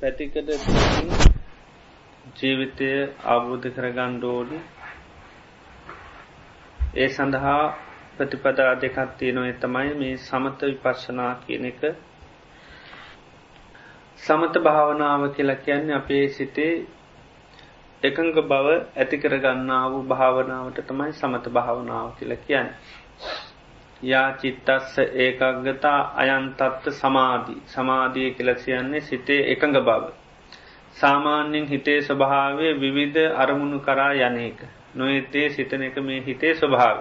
පැතිකට ජීවිතය අවබෝධ කර ගණ්ඩෝඩි ඒ සඳහා ප්‍රතිපදා දෙකත්තිය නොය තමයි මේ සමත විපශ්ශනා කියන එක සමත භාවනාව කියලා කියන්නේ අපේ සිතේ එකඟ බව ඇතිකර ගන්නා වූ භාවනාවට තමයි සමත භාවනාව කියලා කියන්න. යා චිත්තස්ස ඒකගතා අයන්තත්ත සමාධී සමාධිය කියලසියන්නේ සිතේ එකඟ බව. සාමාන්‍යෙන් හිතේ ස්වභාවය විවිධ අරමුණු කරා යනක. නොයතේ සිතන එක මේ හිතේ ස්වභාව.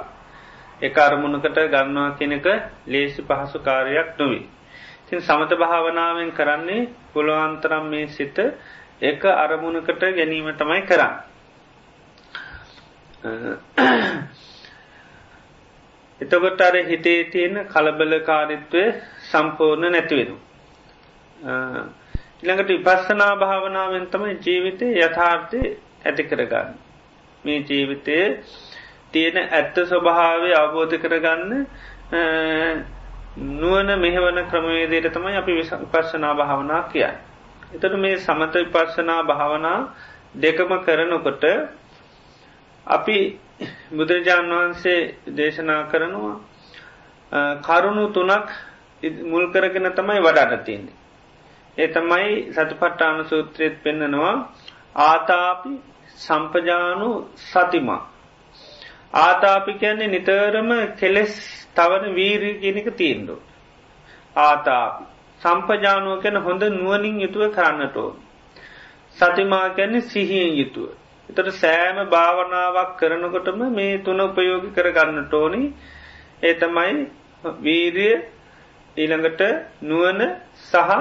එක අරමුණකට ගන්නවා කෙනෙක ලේසි පහසු කාරයක් නොවී. තින් සමත භාවනාවෙන් කරන්නේ පුළොවන්තරම් මේ සිත එක අරමුණකට ගැනීම තමයි කරන්න. එතකොට අර හිතේ තියෙන කලබලකාරිත්වය සම්පූර්ණ නැතිවෙනු. ඉළඟට විපස්සනා භාවනාවෙන් තමයි ජීවිතය යථාර්ථය ඇති කරගන්න. මේ ජීවිතය තියෙන ඇත්ත ස්වභාවය අවබෝධ කරගන්න නුවන මෙහවන ක්‍රමවේදයට තමයි අපි විපස්සනා භාවනා කියන්න. එතට මේ සමත විපර්ශනා භාවනා දෙකම කරනකොට අපි බුදුරජාණන් වහන්සේ දේශනා කරනවා කරුණු තුනක් මුල් කරගෙන තමයි වඩාට තියන්නේ. ඒ තමයි සතිපට්ටාන සූත්‍රයත් පෙන්නනවා ආතාපි සම්පජානු සතිමා. ආතාපි කියන්නේ නිතරම කෙලෙස් තවන වීරී කියනක තීන්ඩු. ආතාපි සම්පජානුව කැන හොඳ නුවනින් යුතුව කරන්නටෝ. සතිමා කැන්නේ සිහියෙන් යුතුව. එතට සෑම භාවනාවක් කරනකොටම මේ තුන උපයෝගි කරගන්නට ඕනි ඒ තමයි වීරිය ඊළඟට නුවන සහ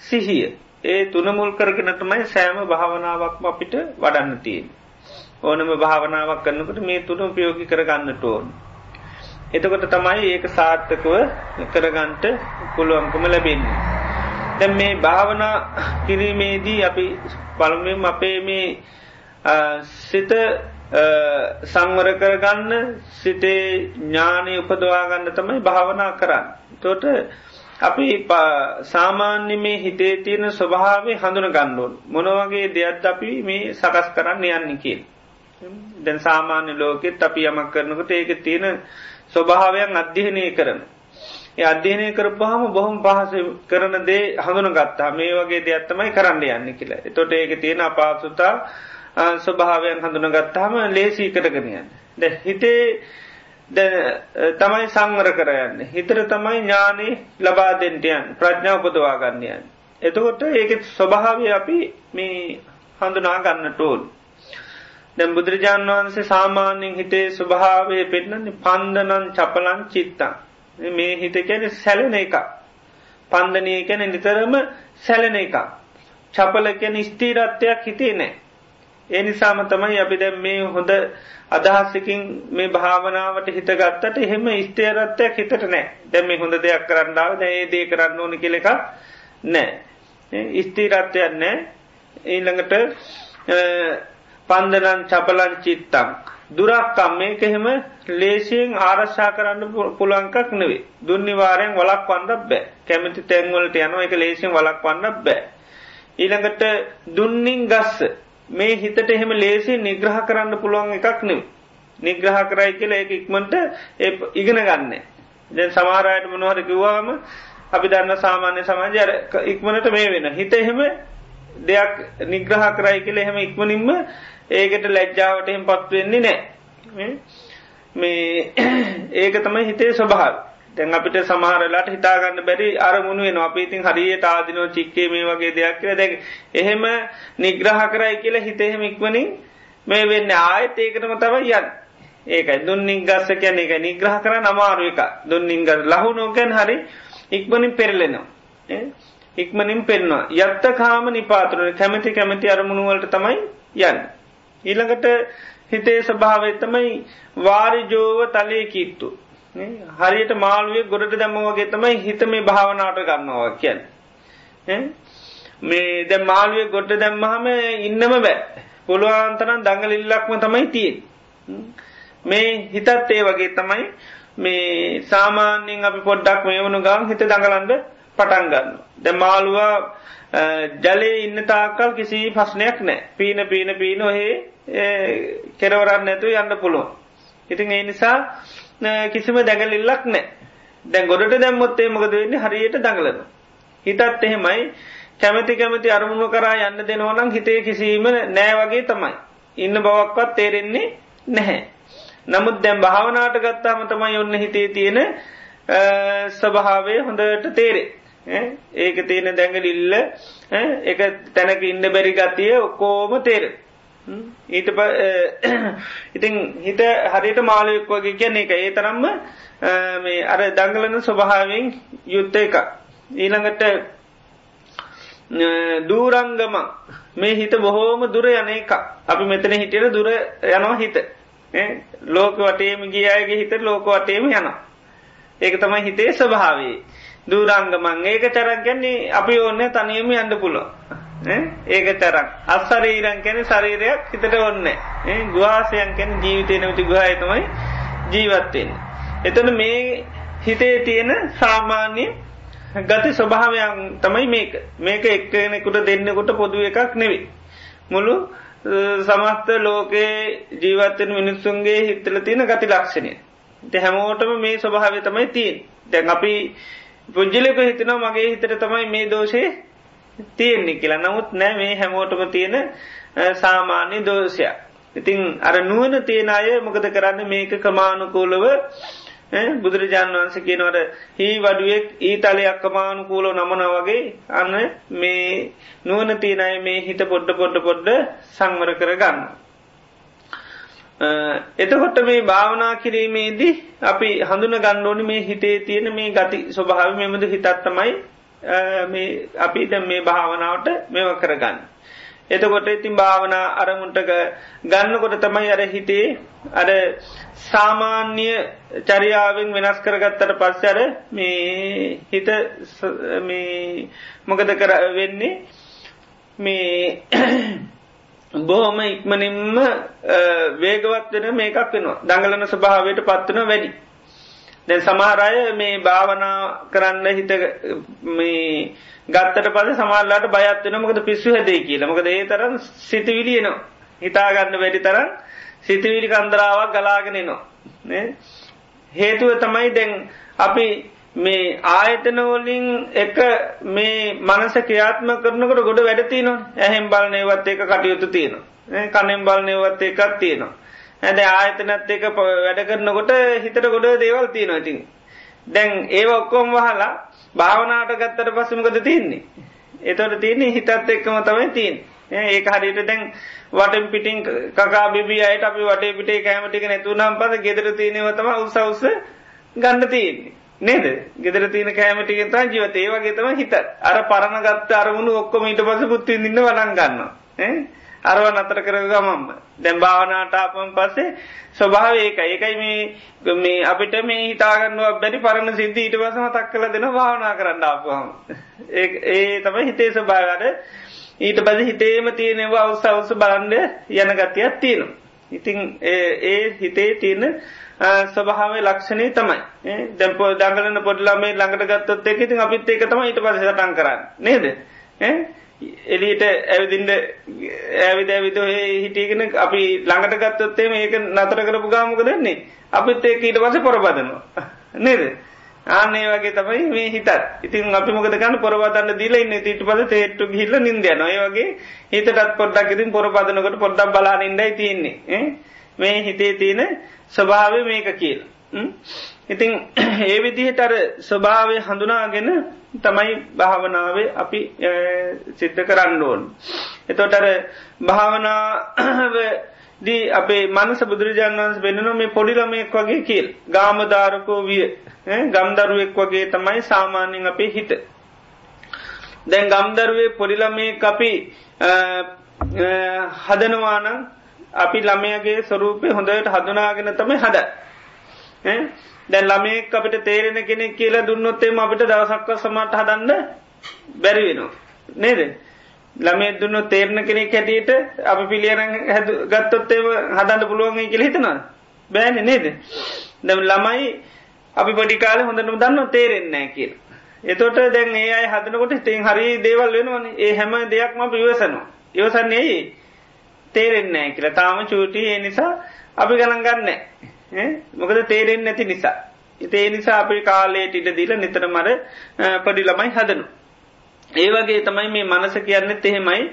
සිහිය. ඒ තුනමුල් කරගෙනටමයි සෑම භාවනාවක්ම අපිට වඩන්න තියෙන්. ඕනම භාවනාවක් කරන්නකට මේ තුන උපයෝගි කරගන්නට ඕන්. එතකොට තමයි ඒක සාර්ථකව කරගන්ට පුළුවන්කම ලැබෙන්නේ. දැ මේ භාවනා කිරීමේදී අපි පළමෙන් අපේ මේ සිත සංවර කරගන්න සිතේ ඥානය උපදවාගන්න තමයි භාවනා කරන්න. තොට අපි සාමාන්‍ය මේ හිතේ තියෙන ස්වභාවේ හඳුන ගණ්ඩුවන් මොනවගේ දෙයක් අපි මේ සකස් කරන්න යන්න කිය. දැන් සාමාන්‍ය ලෝකෙත් අපි යමක් කරනකට ඒක තියෙන ස්වභාවයක් අධ්‍යහනය කරන. ඒ අධ්‍යයනය කරපුහම බොහොම පහස කරන දේ හඳුන ගත්තා මේ වගේ දෙයක්ත්තමයි කරන්න යන්න කියලා. එතොට ඒක තියෙන අපාසුතා ස්වභාවයන් හඳුන ගත්තාම ලේසී කරගෙනයන්න. ද හිතේ තමයි සංවර කරයන්න. හිතර තමයි ඥානී ලබා දෙෙන්ටයන් ප්‍රඥාව උපදවාගන්නයන්. එතකොට ඒක ස්වභාවය අපි මේ හඳුනා ගන්න ටෝල්. දැම් බුදුරජාණන් වහන්සේ සාමාන්‍යෙන් හිතේ ස්වභාවය පෙන්නන්නේ පන්දනන් චපලන් චිත්තන් මේ හිත කැන සැලෙන එක පන්දනය කැන නිතරම සැලෙන එක චපල කැන ස්තීරත්වයක් හිතේ නෑ ඒ නිසාම තමයි අපි දැම් මේ හොඳ අදහස්සකින් මේ භාවනාවට හිත ගත්තට එහෙම ස්තේරත්වයක් හිතට නෑ දැම මේ හොඳ දෙයක් කරන්නාව දැඒ දේ කරන්න ඕනි කෙලෙක නෑ ස්තීරත්වයක් නෑ ඊළඟට පන්දනන් චපලන් චිත්තං. දුරක්කම් මේක එහෙම ලේසියෙන් ආරශ්ා කරන්න පුළංකක් නෙවේ දුන්නිවාරයෙන් වලක් වන්නක් බෑ. කැමති තැන්වලට යනවා එක ලේසින් වලක් වන්නක් බෑ. ඊළඟට දුන්නින් ගස්ස. මේ හිතට එහෙම ලේසි නිග්‍රහ කරන්න පුළුවන් එකක් නෙව. නිග්‍රහ කරයි කියල එක ඉක්මට ඉගෙන ගන්න. දැන් සමාරයට මොනහර කිව්වාම අපි දන්න සාමාන්‍ය සමාජය ඉක්මනට මේ වෙන හිත එහෙම දෙයක් නිග්‍රහ කරයි කියල එහෙම ඉක්මනින්ම ඒකට ලැජ්ජාවට එහෙම පත්වෙන්නේ නෑ මේ ඒක තමයි හිතේ ස්වභාව තැන් අපිට සමහරලාට හිතාගන්න බැරි අරමුණ වෙන අපිතින් හරියට ආදිනෝ චික්කේ මේ වගේ දෙයක් කියල. දැ එහෙම නිග්‍රහ කරයි කියලා හිතෙහෙම ඉක්වනින් මේ වෙන්න. ආයත් ඒකටම තව යන් ඒකයි. දුන්නින් ගස්ස කියන එක නිග්‍රහ කර නමාරු එක දුන්නින් ගස් ලහුනෝකැන් හරි ඉක්මනින් පෙරලෙනවා. ඉක්මනින් පෙන්වා යත්ත කාම නිපාතුරන කැමති කැමති අරමුණුවලට තමයි යන්න. ඊළඟට හිතේ ස්භාවතමයි වාරිජෝව තලය කිත්තු. හරියට මාළුවේ ගොඩට දැම්ම වගේ තමයි හිත මේ භාවනාට ගන්නවා කියන්න. මේ දැ මාළුවේ ගොඩ දැම්මහම ඉන්නම බෑ. පුළුවන්තනම් දඟලිල්ලක්ම තමයි තියෙන්. මේ හිතත් ඒ වගේ තමයි මේ සාමාන්‍යෙන් අපි පොඩ්ඩක් මේ වුණු ගම් හිත දඟලන්ඩ පටන්ගන්න. ද මාළුවා ජලයේ ඉන්න තාකල් කිසි පස්්නයක් නෑ පීන පීන පීන ඔහේ කෙරවරන්න නැතු යන්න පුළුවන්. ඉතින් ඒ නිසා කිසිම දැඟලිල්ලක් නෑ දැන් ගොඩට දැම්මොත්තේ මොකද වෙන්නේ හරියට දඟලන. හිතත් එහෙමයි කැමති කැමති අරමුණු කරා යන්න දෙනවනම් හිතේ කිසිීම නෑ වගේ තමයි. ඉන්න බවක්වත් තේරෙන්නේ නැහැ. නමුත් දැම් භාවනාට ගත්තාම තමයි ඔන්න හිතේ තියෙන ස්වභාවය හොඳට තේරේ. ඒක තියෙන දැඟලිල්ල එක තැනක ඉන්න බැරි ගතිය ඔක්කෝම තේර. ඊට ඉතින් හිත හරියට මාලයක් වගේ කියන එක ඒ තරම්ම මේ අර දංගලන ස්වභාවෙන් යුත්ත එක. ඊළඟට දූරංගම. මේ හිත බොහෝම දුර යන එක අපි මෙතන හිටියට දුර යනවා හිත. ලෝක වටේම ගිය අයගේ හිත ලෝක වටේම යන ඒක තමයි හිතේ ස්වභාවේ දූරංගමන්. ඒක චරක් ගැන්නේ අපි ඕන්න තනියම යන්න පුලො ඒක තරක් අස්සරීරන් කැන ශරීරයක් හිතට ඔන්න ගවාසයන් කැන ජීවිතය නමති ගහය තමයි ජීවත්වෙන් එතන මේ හිතේ තියෙන සාමාන්‍ය ගති ස්වභාවයන් තමයි මේක. මේක එක්කෙනෙකුට දෙන්නෙකුට පොදු එකක් නෙවේ. මුළු සමස්ත ලෝකයේ ජීවත්තෙන් මිනිස්සුන්ගේ හිත්තල තියෙන ගති ලක්ෂණය. ට හැමෝටම මේ ස්වභාව තමයි තියෙන් දැන් අපි පුද්ජලක හිතන මගේ හිතර තමයි මේ දෝෂය තියෙන්නේ කියලා නමුත් නෑ මේ හැමෝටම තියෙන සාමාන්‍ය දෝෂයක්. ඉතින් අර නුවන තියෙන අය මොකද කරන්න මේක කමානුකූලව බුදුරජාණන් වන්ස කියනවට හී වඩුවෙක් ඊ තලයක් අමානුකූලෝ නමන වගේ අන්න මේ නුවන තියනය මේ හිත පොඩ්ඩ පොඩ්ඩ පොඩ්ඩ සංවර කර ගන්න. එතකොට මේ භාවනා කිරීමේදී අපි හඳුන ගණ්ඩෝනි මේ හිතේ තියෙන මේ ගති ස්වභාව මෙමද හිතත්තමයි අපි ද මේ භාවනාවට මෙව කරගන්න. එතකොට ඉතින් භාවනා අරමුන්ටක ගන්නකොට තමයි අර හිතේ අර සාමාන්‍ය චරියාවෙන් වෙනස් කරගත්තට පස්සර මේ හිත මොකද කර වෙන්නේ? මේ බොහොම ඉක්මනින්ම වේගවත් වෙන මේකක් වෙනවා. දඟලන ස්භාවයට පත්වන වැඩි. දැන් සමහරය මේ භාවනා කරන්න හිත මේ ගත්තට පද සමල්ලාට බයත්වෙන මොකද පිස්සු හැදේ කියලා. මොකද ඒ තරම් සිතවිලියනවා හිතාගන්න වැඩි තරම් සිතවිලි කන්දරාවක් ගලාගෙනනවා හේතුව තමයි දැන් අපි මේ ආයතනවලින් එක මේ මනස ක්‍රියාත්ම කරනකට ගොඩ වැඩතිනවා ඇහෙම් බලනයවත් එක කටයුතු තියෙනවා. කනෙම් බලනයවත් එකක් තියෙනවා. ඇද ආයතනත් එක වැඩ කරනකොට හිතට ගොඩ දේවල් තියෙනවාතින් දැන් ඒ ඔක්කොම් වහලා භාවනාට ගත්තට පස්සමකද තියන්නේ? එතොට තියන්නේ හිතත් එක්කම තමයි තින් ඒක හරිට දැන් වට පිටින් කකා බිබි අයට අපි වටේ පිටේ කෑමටික නැතුනම් පද ගෙදර තියනවතම උසවස ගන්න තියෙන්නේ. නේද? ගෙදර තියන කෑමටික තා ජීවතේ. වගේ තම හිත අර පරණ ගත්ත අරමුණු ඔක්කොම ඊට පස පුත්තිඳන්න වලන් ගන්න අරව නතර කර ගමම්ම දැම් භාවනාටාපන් පස්සේ ස්වභාව ඒක ඒකයි මේ මේ අපිට මේ හිතාගන්නුව බැරි පරණ සිද්ධ ඊට පසම තක් කල දෙන භාවනා කරන්න ආපුහම ඒ තමයි හිතේ ස්වභාවට ඊට බද හිතේම තියෙනවා අවස අවස බලන්ඩ යන ගතියක් තියෙනවා. ඉතිං ඒ හිතේ තියෙන ස්වභාවේ ලක්ෂණය තමයි. දැම්පෝ දඟලන පොඩ්ලාමේ ළඟට ගත්තොත් එක ඉතින් අපිත් ඒක තමයි ඊට පස සටන් කරන්න. නේද? එලියට ඇවිදින්ට ඇවිද ඇවිද හිටියගෙන අපි ළඟට ගත්තොත්තේ මේක නතර කරපු ගාමක දෙන්නේ අපිත් ඒක ඊට පස පොරබදනවා. නේද? ආනේ වගේ තමයි මේ හිතත්. ඉතින් අපි මොකද ගන්න පොරබදන්න දීලා ඉන්නේ. ඊට පස්සේ තේට්ටු ගිහිල්ලා නිින්ද යනවා. ඒ වගේ හිතටත් පොඩ්ඩක් ඉතින් පොරබදනකොට පොඩ්ඩක් බලන්න ඉඳයි තියෙන්නේ. මේ හිතේ තියෙන ස්වභාවය මේක කියලා. ඉතින් ඒ විදිහට අර ස්වභාවය හඳුනාගෙන තමයි භාවනාවේ අපි සිද්ධ කරන්න ඕන්. එතොට අර භාවනාව දී අපේ මනස බුදුරජාන් වන්ස වෙනන මේ පොඩිලමයෙක් වගේ කියල් ගාමධාරකෝ විය ගම්දරුවෙක් වගේ තමයි සාමාන්‍යෙන් අපේ හිත. දැන් ගම්දරුවේ පොඩිලමේ අපි හදනවාන අපි ළමයගේ ස්වරූපය හොඳට හඳුනාගෙන තමයි හද. දැන් ළමයෙක් අපිට තේරෙන කෙනෙක් කියලා දුන්නොත්තේම අපිට දවසක්ව සමට හදන්න බැරි වෙනවා. නේද. ළමේ දුන්න තේරණ කෙනෙක් හැටියට අපි පිළියන හැද ගත්තොත්තේම හදන්න පුළුවන් කියල හිතනවා. බෑන නේද. දැම ළමයි අපි පඩිකාල හොඳනම දන්න තේරෙන්නෑ කියල. එතොට දැන් ඒ අයි හදනකොට තින් හරි දේවල් වෙනවන ඒ හැම දෙයක්ම පිවසනවා ඉවසන්නේ තේරෙන්නේ කියලා තාම චූටි ඒ නිසා අපි ගණන් ගන්න මොකද තේරෙන් නැති නිසා. ඉතේ නිසා අපි කාලේට ඉට දීල නිතර මර පඩි ළමයි හදනු ඒ වගේ තමයි මේ මනස කියන්නෙත් එහෙමයි.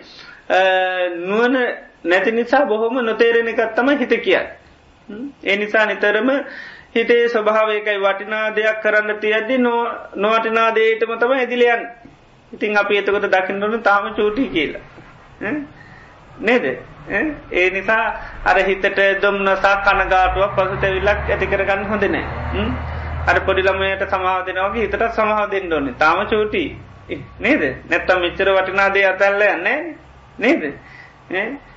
නුවන නැති නිසා බොහොම නොතේරෙන එකත් තමයි හිත කිය ඒ නිසා නිතරම හිතේ ස්වභාවයකයි වටිනා දෙයක් කරන්න තියද්දි නොවටිනා දේටම තම ඇදිලියන් ඉතින් අපි එතකොට දකින්නවන තාම චූටි කියලා. නේද? ඒ නිසා අර හිතට දුම්නසා කනගාටුවක් පසුතැවිල්ලක් ඇති කරගන්න හොඳනෑ අර පොඩිළමයට සමාව දෙනවගේ හිතට සමාව දෙන්න ඕන්නේ තාම චූටි. නේද? නැත්තම් මෙච්චර වටිනාදේ අතැල්ල යන්නේ නේද?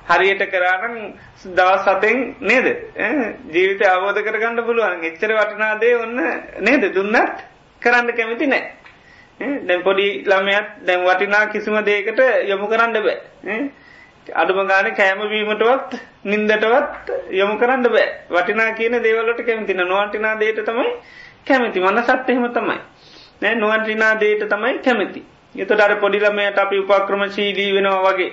හරියට කරානම් දවස් සතෙන් නේද? ජීවිත අවබෝධ කරගන්න පුළුවන්. එච්චර වටිනාදේ ඔන්න නේද? දුන්නත් කරන්න කැමති නෑ. දැන් පොඩි ළමයත් දැන් වටිනා කිසිම දේකට යොමු කරන්න බෑ. අඩුම ගාන කෑමවීමටවත් නින්දටවත් යොමු කරන්න බෑ. වටිනා කියන දේවලට කැමතින නොවටිනා දේට තමයි කැමති. මන්න සත්්‍යහෙම තමයි. නෑ නොවන්ටිනා දේට තමයි කැමති. එතට අර පොඩිලමයට අපි උපක්‍රම ශීලී වෙනවා වගේ.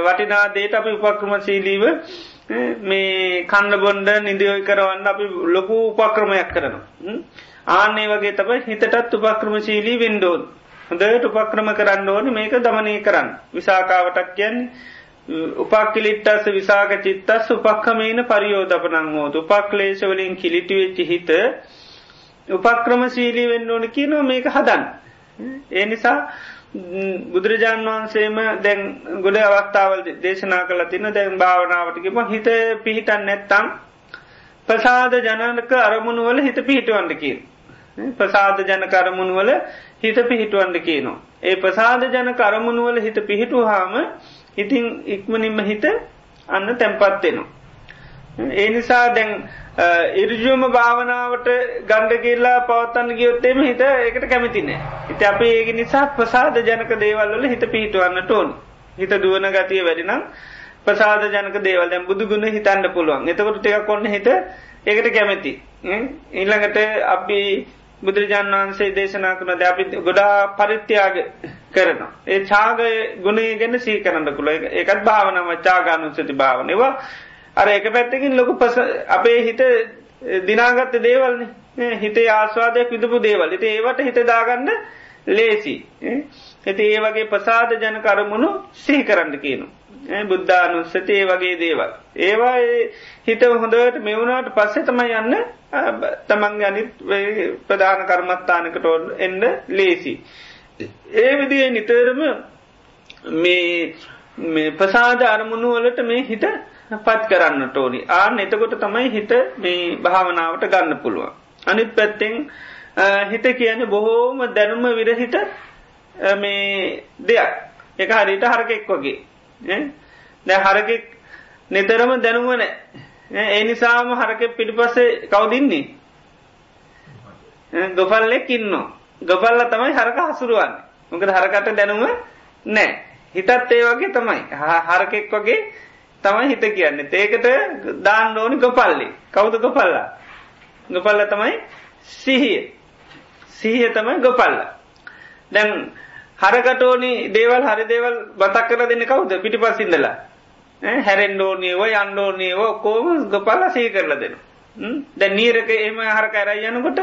වටිනා දේට අපි උපක්‍රම ශීලීව මේ කන්න බොන්ඩ නිදියෝයි කරවන්න අපි ලොකු උපක්‍රමයක් කරනවා. ආන්නේ වගේ තබයි හිතටත් උපක්‍රම ශීලී වෙන්ඩෝන් හොඳට උපක්‍රම කරන්න ඕන. මේක දමනය කරන්න. විසාකාවටක් කියන්නේ උපක්කිලිට්ටස් විසාක චිත්තස් උපක්කමේන පරියෝධපනං හෝතු. උපක්ලේශවලින් කිලිටිවෙච්චි හිත උපක්‍රම ශීලී වෙන්න ඕන කියනවා මේක හදන් ඒ නිසා බුදුරජාන් වහන්සේම දැන් ගොඩ අවස්ථාවල් දේශනා කළ තින දැන් භාවනාවටකම හිත පිහිටන් නැත්තම් ප්‍රසාද ජනක අරමුණුවල හිත පිහිටුවන්ටකින් ප්‍රසාද ජන කරමුණුවල හිත පිහිටුවන්ඩ කියනවා. ඒ ප්‍රසාද ජන කරමුණුවල හිත පිහිටු හාම ඉතිං ඉක්මනින්ම හිත අන්න තැම්පත්වෙනවා. ඒ නිසා දැන් ඉරජුවම භාවනාවට ගණ්ඩ කියලා පවත්තන්න ගියොත්තේම හිත එකට කැමතිනෑ. හිත අප ඒක නිසා ප්‍රසාද ජනක දේවල්වල හිත පිහිටුවන්න ටෝන් හිත දුවන ගතිය වැඩිනම් ප්‍රසාද ජනක දේවල් දැම් බුදුගුණ හිතන්න පුළුවන් එතකොට ටික කොන්න හිත ඒකට කැමැති. ඊළඟට අපි බුදුරජාන් වහන්සේ දේශනා කරන ද අපි ගොඩා පරිත්‍යයාග කරනවා. ඒ චාගය ගුණේ ගැන සී කරන්න කුල එකත් භාවනම චාගානුසති භාවනවා අර එක පැත්තකින් ලොකු පස අපේ හිත දිනාගත්ත දේවල්න්නේ හිතේ ආස්වාදයක් විදපු දේවල්. ඉති ඒවට හිත දාගන්න ලේසි. ඇති ඒ වගේ ප්‍රසාද ජන කරමුණු සිහි කරන්න කියනු බුද්ධානුස්සති ඒ වගේ දේවල්. ඒවා හිත හොඳට මෙවුණට පස්සෙ තමයි යන්න තමන් අනිත් ප්‍රධාන කර්මත්තානකට එන්න ලේසි. ඒ විදිේ නිතරම මේ ප්‍රසාද අරමුණු වලට මේ හිත පත් කරන්න ටෝනි ආන එතකොට තමයි හිත මේ භාවනාවට ගන්න පුළුවන්. අනිත් පැත්තෙන් හිත කියන බොහෝම දැනුම විරහිත මේ දෙයක්. එක හරිට හරකෙක් වගේ. දැ හරකෙක් නිතරම දැනුවන ඒ නිසාම හරක පිටිපස්සේ කවදින්නේ ගොපල්ලෙක් ඉන්න ගොපල්ල තමයි හරක හසුරුවන් මොකද හරකට දැනුම නෑ හිතත් ඒ වගේ තමයි. හරකෙක් වගේ තමයි හිත කියන්නේ. ඒකට දාන්න ඕනි ගොපල්ලි. කවුද ගොපල්ලා? ගොපල්ල තමයි සිහිය. සිහිය තමයි ගොපල්ල. දැන් හරකටෝනි දේවල් හරි දේවල් බතක් කර දෙන්න කවුද? පිටි පස්සිින්දලා හැරෙන්ඩෝනීව යන්ඩෝනීව කෝම ගොපල්ල සහි කරල දෙන දැ නීරක එම හරක ඇරයි යනකොට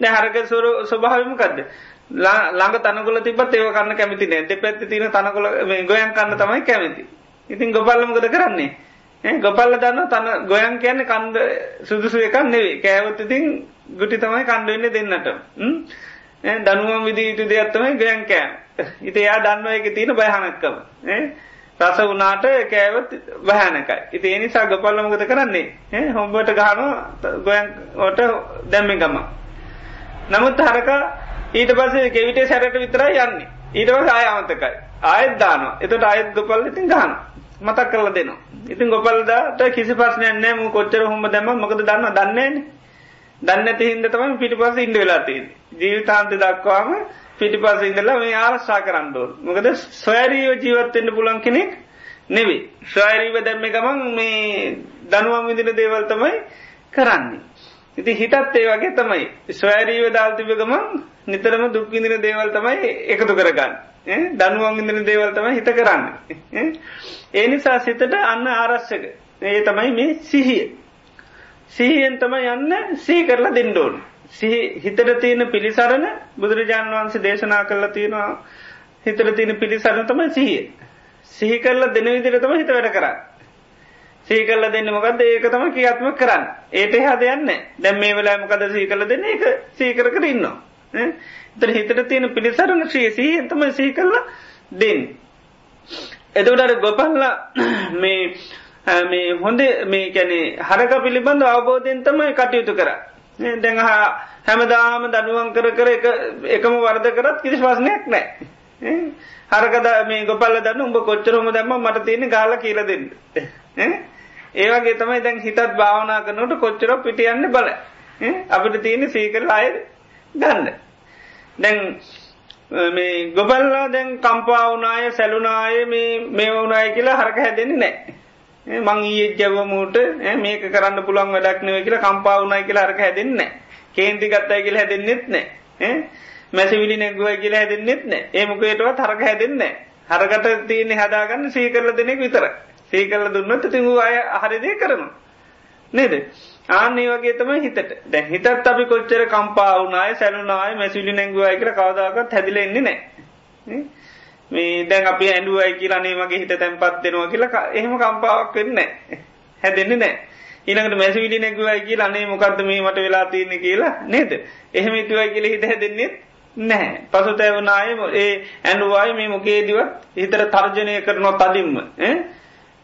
දැ හරක සොර ස්වභාවමකක්ද ළඟ තනකොල තිබත් ඒව කන්න කැමති නෑ. දෙ පැත්ති තින තනකොල ගොයන් කන්න තමයි කැමති. ඉතින් ගොපල්ලමකද කරන්නේ? ගොපල්ල දන්න තන ගොයන් කියන්න කන්ද සුදුසු එකක් නෙවේ කෑවත් ඉතින් ගුටි තමයි කණ්ඩවෙන්න දෙන්නට දනුවම් විදි යුතු දෙයක්ත්තමයි ගොයන් කෑම්. ඉති එයා දන්නුව එක තියෙන බයහනක්කම රස වනාට කෑවත් භයනකයි ඉති එනිසා ගොපල්ලමකද කරන්නේ? හොම්බට ගහන ගොයන්ට දැම්මි ගම නමුත් හරක ඊට පස්සේ කෙවිටේ සැරට විතරයි යන්නේ. ඊටවස ආයමතකයි ආයත් දානවා. එතට අයත් ගොපල් ඉතින් ගහන මතක් කරල දෙනවා. ඉතින් ගොපල්දාට කිසි පස්සනය නෑම කොච්චර හොම දැම මොකද දන්න දන්නේන දන්න හින්ද තම පිටි පස ඉන්ඩ වෙලාතින් ජීවිතාන්ත දක්වාම පිටි පස ඉඳලා මේ ආරශ්ා කරන්නඩුව මොකද ස්වෑරීෝ ජීවත්තෙන්න්න පුලන් කෙනෙක් නෙවේ ස්වෑරීව දැම්ම ගමන් මේ දනුවම් විදින දේවල් තමයි කරන්නේ. ඉති හිතත් ඒ වගේ තමයි. ස්වෑරීව දාල්තිබ ගමන් නිතරම දුක්විඳින දේවල් තමයි එකතු කරගන්න. දනුවන් ඉදින දේවල් තමයි හිත කරන්න. ඒ නිසා සිතට අන්න ආරස්සක ඒ තමයි මේ සිහිය. සිහියෙන් තම යන්න සී කරලා දෙන්නඩෝන් හිතට තියෙන පිළිසරණ බුදුරජාණන් වහන්සේ දේශනා කරලා තියෙනවා. හිතර තියෙන පිළිසරණ තමයි සිහිය. සිහි කරලා දෙන විදිර තම හිත වැඩ කරන්න. සීකල්ල දෙන්න මොකද ඒක තම කියාත්ම කරන්න. ඒට එහා දෙයන්න දැම් මේ වෙලා මොකද සීකල දෙන්න? එක සීකර කර ඉන්නවා. එතර හිතට තියෙන පිළිසරණ ශ්‍රී සී තම සී කරලා දෙන්න. එතවටට ගොපල්ලා මේ මේ හොඳ මේ කැනෙ හරක පිළිබඳ අවබෝධයෙන් තමයි කටයුතු කර දැඟ හැමදාම දනුවන් කර කර එකම වර්ද කරත් කිසි වස්නයක් නෑ හරකද මේ ගොපල්ල දන්න උඹ කොච්චරොම දැම්ම මට තියෙන ගාල කියල දෙන්න. ඒවගේ තමයි දැන් හිතත් භාවනා කරනට කොච්චර පිටියන්න බල අපිට තියෙන සීකර අය ගන්න. දැන් මේ ගොබල්ලා දැන් කම්පාවනාය සැලුනාය මේ මේ වුනාය කියලා හරක හැදෙන්නේ නෑ මං ඊයේ ජවමූට මේක කරන්න පුළුවන් වැඩක් නෙවෙයි කියලා කම්පාවුනායි කියලා හරක හැදෙන්නේ කේන්ති ගත්තයි කියලා හැදෙන්නෙත් නෑ මැසිවිලි නැගුවයි කියලා හැදෙන්නෙත් නෑ ඒ මොකේටවත් හරක හැදෙන්නේ හරකට තියෙන්නේ හදාගන්න සීකරලා දෙනෙක් විතරයි සීකල්ල දුන්නත් තිං අය හරිදේ කරනවා. නේද. ආන්නේ වගේ තම හිතට දැ හිතත් අපි කොච්චර කම්පාවුනාය සැලුනාය මැසිලි නැංගුවයි කර කවදාකත් හැදිලෙන්නේ නෑ. මේ දැන් අපි ඇඩුවයි කියලානේ වගේ හිත තැන්පත් දෙෙනවා කියලා එහෙම කම්පාවක් වෙන්න හැදෙන්නේ නෑ. ඊනකට මැසිවිලි නැගුවයි කිය අනේ මොකක්ද මේ මට වෙලා තියන්නේ කියලා නේද. එහෙම ඉතුවයි කියල හිත හැදෙන්නේ නැහැ. පසුතැවනාය ඒ ඇඩුවයි මේ මොකේදිවත් හිතර තර්ජනය කරනවා තදින්ම.